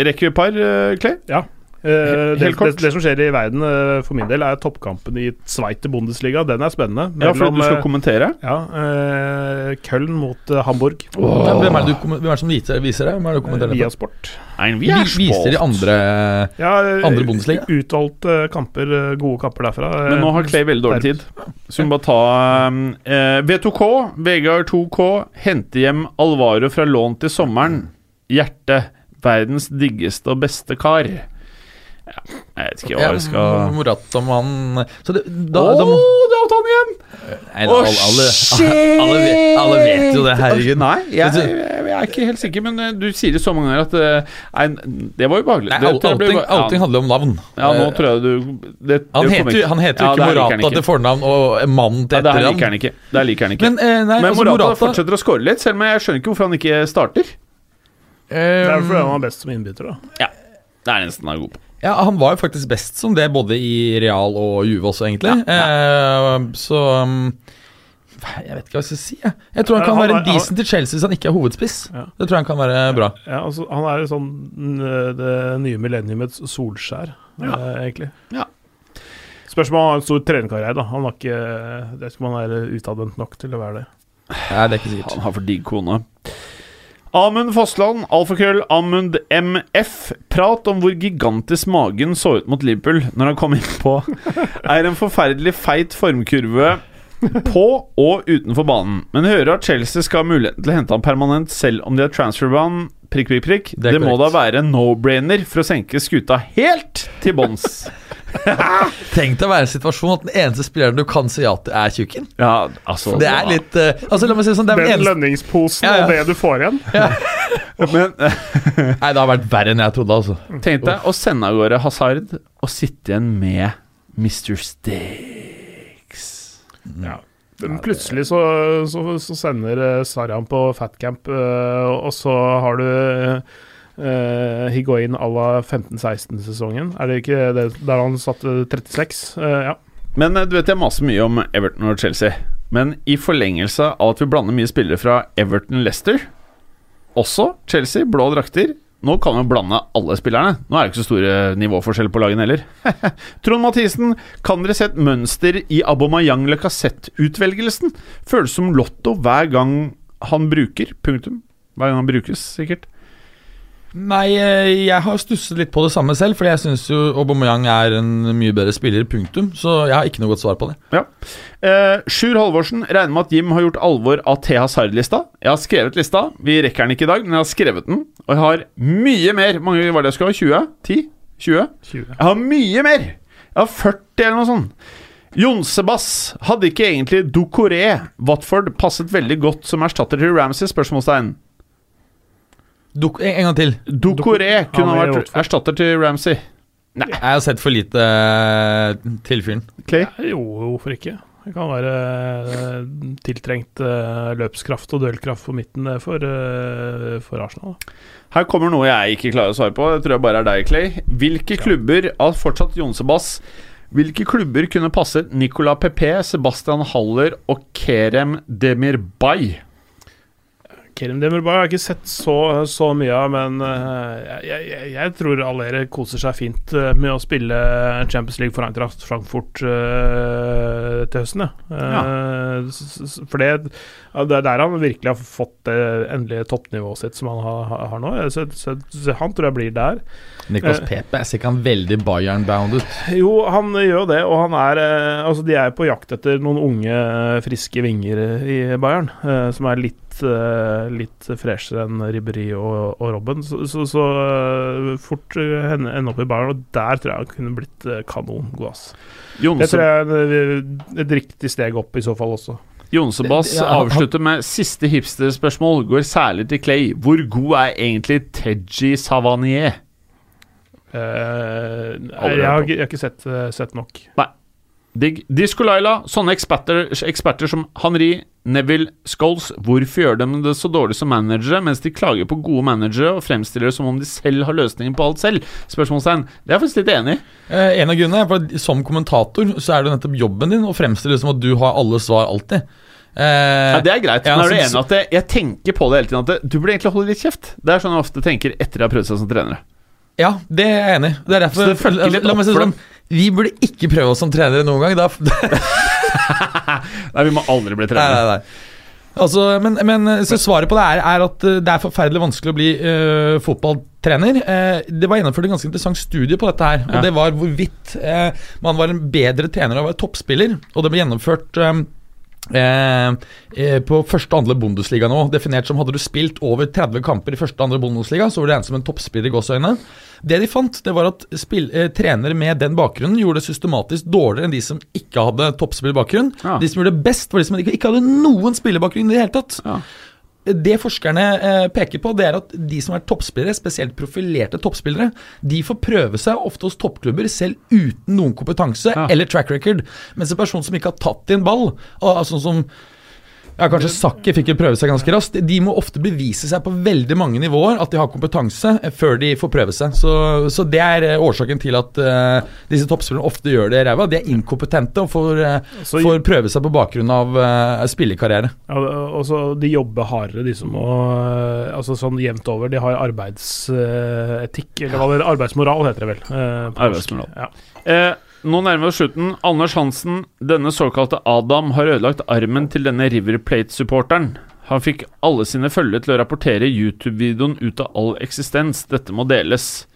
rekker vi et par, uh, Clay? Ja. Eh, det, Helt kort. det, det som skjer i verden uh, for min del, er toppkampen i Sveite Bundesliga. Den er spennende. Ja, for du skal eh, kommentere. ja, uh, Köln mot Hamburg. Ja, hvem, er det du, hvem er det som viser, viser det? Hvem er det du kommenterer Via? Sport. Nei, vi Vi er viser de andre Ja, Andre Bundesliga? Utvalgte kamper, gode kamper derfra. Men nå har Clay veldig dårlig tid. Så vi må bare ta eh, V2K, Vegard 2K, hente hjem Alvaro fra lån til sommeren. Hjerte. Verdens diggeste og beste kar. Ja, jeg vet ikke hva vi skal Å, Morata om han Så det, da, da må det er han igjen! Nei, da, alle, alle, alle, vet, alle vet jo det, herregud. Nei, jeg, jeg, jeg er ikke helt sikker, men eh, du sier det så mange ganger at eh, Nei, det var ubehagelig. Nei, Det alt- allting, allting handler om navn. Ja, nå Eh, tror jeg du det, han, heter, jo- han heter jo Ja, ikke det Morata ikke. til fornavn og mannen til Ja, det etternavn. han. Det liker han ikke. Men, eh, nei, Men altså, Morata, Morata fortsetter å score litt, selv om jeg skjønner ikke hvorfor han ikke starter. Det er fordi han var best som innbytter. da Ja, Det er nesten han er god på. Ja, Han var jo faktisk best som det, både i Real og Juve også, egentlig. Eh, så um, Jeg vet ikke hva jeg skal si. Jeg, jeg tror han kan Han være han- decent til Chelsea hvis han ikke er hovedspiss. Ja. Det tror jeg han kan være bra. Ja, altså, han er sånn mm, det nye millenniumets Solskjær, eh, egentlig. Ja. Spørsmålet om han har en stor trenerkarriere. da Han har ikke Jeg vet ikke om han er utadvendt nok til å være det. Nei, det er ikke sikkert. Han har for digg kone. Amund Fossland, alfakrøll Amund MF. Prat om hvor gigantisk magen så ut mot Liverpool når han kom innpå. Er en forferdelig feit formkurve på og utenfor banen. Men hører at Chelsea skal ha muligheten til å hente han permanent selv om de har transferbanen. Prikk, prikk, prikk. Det Det, må da være en no-brainer for å senke skuta helt til bånns. Tenk deg å være i en situasjon at den eneste spilleren du kan si ja til, er tjukken. Ja, altså Det er litt uh, Altså, la meg si det sånn, det er den eneste lønningsposen Ja, ja. og det du får igjen. Men Nei, det har vært verre enn jeg trodde, altså. tenk deg å sende av gårde Hazard og sitte igjen med Mr. Sticks. Ja. Men plutselig så, så, så sender eh, Sarjan på fatcamp, eh, og så har du uh, Higuain à la 15-16-sesongen. Er det ikke det der han satt 36? Uh, ja. Men eh, du vet jeg maser mye om Everton og Chelsea. Men i forlengelse av at vi blander mye spillere fra Everton Leicester, også Chelsea, blå drakter Nå kan vi blande alle spillerne. Nå er det ikke så store nivåforskjell på lagene heller. Trond Mathisen, kan dere se et mønster i Abomayang Lacassette-utvelgelsen? Føles som lotto hver gang han bruker. Punktum. Hver gang han brukes, sikkert. Nei, eh, jeg har stusset litt på det samme selv, fordi jeg syns jo Aubameyang er en mye bedre spiller, punktum. Så jeg har ikke noe godt svar på det. Ja. Eh, Sjur Halvorsen regner med at Jim har gjort alvor av Thea Hazard-lista. Jeg har skrevet lista. Vi rekker den ikke i dag, men jeg har skrevet den. Og jeg har mye mer. Mange var det jeg skulle ha? 20? 10? 20? 20. Jeg har mye mer! Jeg har 40 eller noe sånt. Jonsebass hadde ikke egentlig Ducoré Watford passet veldig godt som erstatter til Ramsay? Spørsmålstegn. Duk, en, gang til. Ducoré kunne ha vært erstatter til Ramsey. Nei. Jeg har sett for lite eh, til fyren. Clay? Jo, hvorfor ikke? Det kan være eh, tiltrengt eh, løpskraft og duellkraft på midten for, for Arsenal. Her kommer noe jeg ikke klarer å svare på. Det tror jeg bare er deg, Clay. Hvilke klubber av fortsatt Jonsebass Hvilke klubber kunne passet Nicolas Pepe, Sebastian Haller og Kerem Demirbay? Kerim Demirbay har jeg ikke sett så, så mye av, men eh, jeg, jeg, jeg tror Allere koser seg fint eh, med å spille Champions League for Eintracht Frankfurt uh, til høsten. Ja. S- for det, det er der han virkelig har fått det endelige toppnivået sitt som han har, har nå. Så, så, så han tror jeg blir der. Niklas Pepe, jeg ser ikke han veldig Bayern-bound ut. Jo, han gjør det, og han er Altså, de er på jakt etter noen unge, friske vinger i Bayern, uh, som er litt eh, Litt freshere enn Ribberi og, og Robben. Så, så, så eh, fort eh, henne- ende opp i Bayern, og der tror jeg han kunne blitt kanon kanongod, ass. Det tror jeg er en- et riktig steg opp i så fall også. Jonsebass Ja, avslutter med siste hipsterspørsmål. Går særlig til Clay. Hvor god er egentlig Teji Savanier? Uh, jeg, har, ikke- jeg har ikke sett, eh, sett nok. Digg. Disko Laila, sånne eksperter, eksperter som Henri, Neville, Scholes, hvorfor gjør de det så dårlig som managere, mens de klager på gode managere og fremstiller det som om de selv har løsningen på alt selv? Spørsmålstegn. Det er jeg faktisk litt enig i. Eh, en av grunnene er at som kommentator så er det nettopp jobben din å fremstille det som at du har alle svar alltid. Eh, Ja, det er greit, men er du enig i at jeg, jeg tenker på det hele tiden? At det, du burde egentlig holde litt kjeft. Det er sånn jeg ofte tenker etter jeg har prøvd seg som trenere. Ja, det er jeg enig i. Det er derfor Så det følger litt meg si opp for sånn Vi burde ikke prøve oss som trenere noen gang. Da, Nei, vi må aldri bli trenere. nei, nei. Altså, men, men så svaret på det er, er at eh, det er forferdelig vanskelig å bli eh, fotballtrener. Eh, det var gjennomført en ganske interessant studie på dette her. Ja. Og det var hvorvidt eh, man var en bedre trener av å være toppspiller. Og det ble gjennomført eh, eh, eh, på første og andre Bundesliga nå. Definert som hadde du spilt over 30 kamper i første og andre Bundesliga, så var du regnet som en toppspiller i gåseøyne. Det de fant, det var at spill, eh, trenere med den bakgrunnen gjorde det systematisk dårligere enn de som ikke hadde toppspillerbakgrunn. Ja. De som gjorde det best, var de som ikke ikke hadde noen spillerbakgrunn i det hele tatt. Ja. Det forskerne eh, peker på, det er at de som er toppspillere, spesielt profilerte toppspillere, de får prøve seg ofte hos toppklubber selv uten noen kompetanse Ja. eller track record. Mens en person som ikke har tatt i en ball, sånn som ja, Kanskje Sakki fikk jo prøve seg ganske raskt. De må ofte bevise seg på veldig mange nivåer at de har kompetanse eh, før de får prøve seg. Så, så det er eh, årsaken til at uh, disse toppspillerne ofte gjør det ræva. De er inkompetente og får, uh, Så- får prøve seg på bakgrunn av uh, spillekarriere. Ja, og så De jobber hardere, de som må Altså sånn jevnt over. De har arbeidsetikk, eller hva det arbeidsmoral heter det vel. eh, på norsk. Arbeidsmoral. Ja. Nå nærmer vi oss slutten. Anders Hansen, denne såkalte Adam, har ødelagt armen til denne River Plate-supporteren. Han fikk alle sine følgere til å rapportere YouTube-videoen ut av all eksistens. Dette må deles.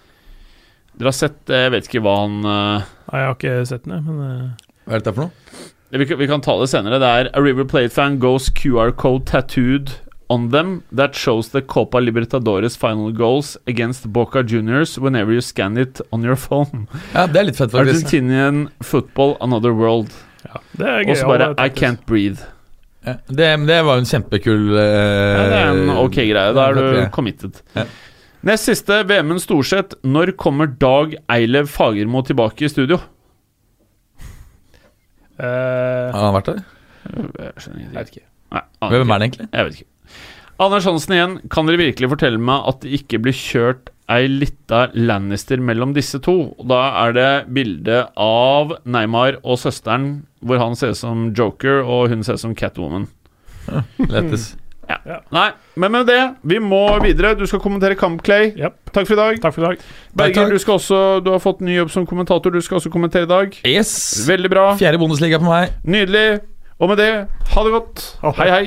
Dere har sett eh, Jeg vet ikke hva han eh, Nei, jeg har ikke sett den, men eh, Hva er dette for noe? vi, kan, vi kan ta det senere. Det er A River Plate-fan goes QR code tattooed on them that shows the Copa Libertadores final goals against Boca Juniors whenever you scan it on your phone. Ja, det er litt fett, faktisk. Argentinian football, another world. ja, det er gøy. Og så bare I can't breathe. Ja, det, det var jo en kjempekul uh, Ja, det er en ok greie. Da er du committed. Ja. Nest siste, Vemund Storseth. Når kommer Dag Eilev Fagermo tilbake i studio? Uh, Har han vært der? Jeg jeg vet ikke. Nei, Hvem er det egentlig? Jeg vet ikke. Anders Hansen igjen, kan dere virkelig fortelle meg at det ikke blir kjørt ei lita Lannister mellom disse to? Og Da er det bilde av Neymar og søsteren, hvor han ser ut som Joker og hun ser ut som Catwoman. Lettes. Nei, men med det, vi må videre. Du skal kommentere kamp, Clay. Yep. Takk for i dag. Takk for i dag. Berger, takk. du, skal også, du har fått ny jobb som kommentator. Du skal også kommentere i dag. Yes! Veldig bra. Fjerde Bundesliga på meg. Nydelig. Og med det, ha det godt. Hei, hei.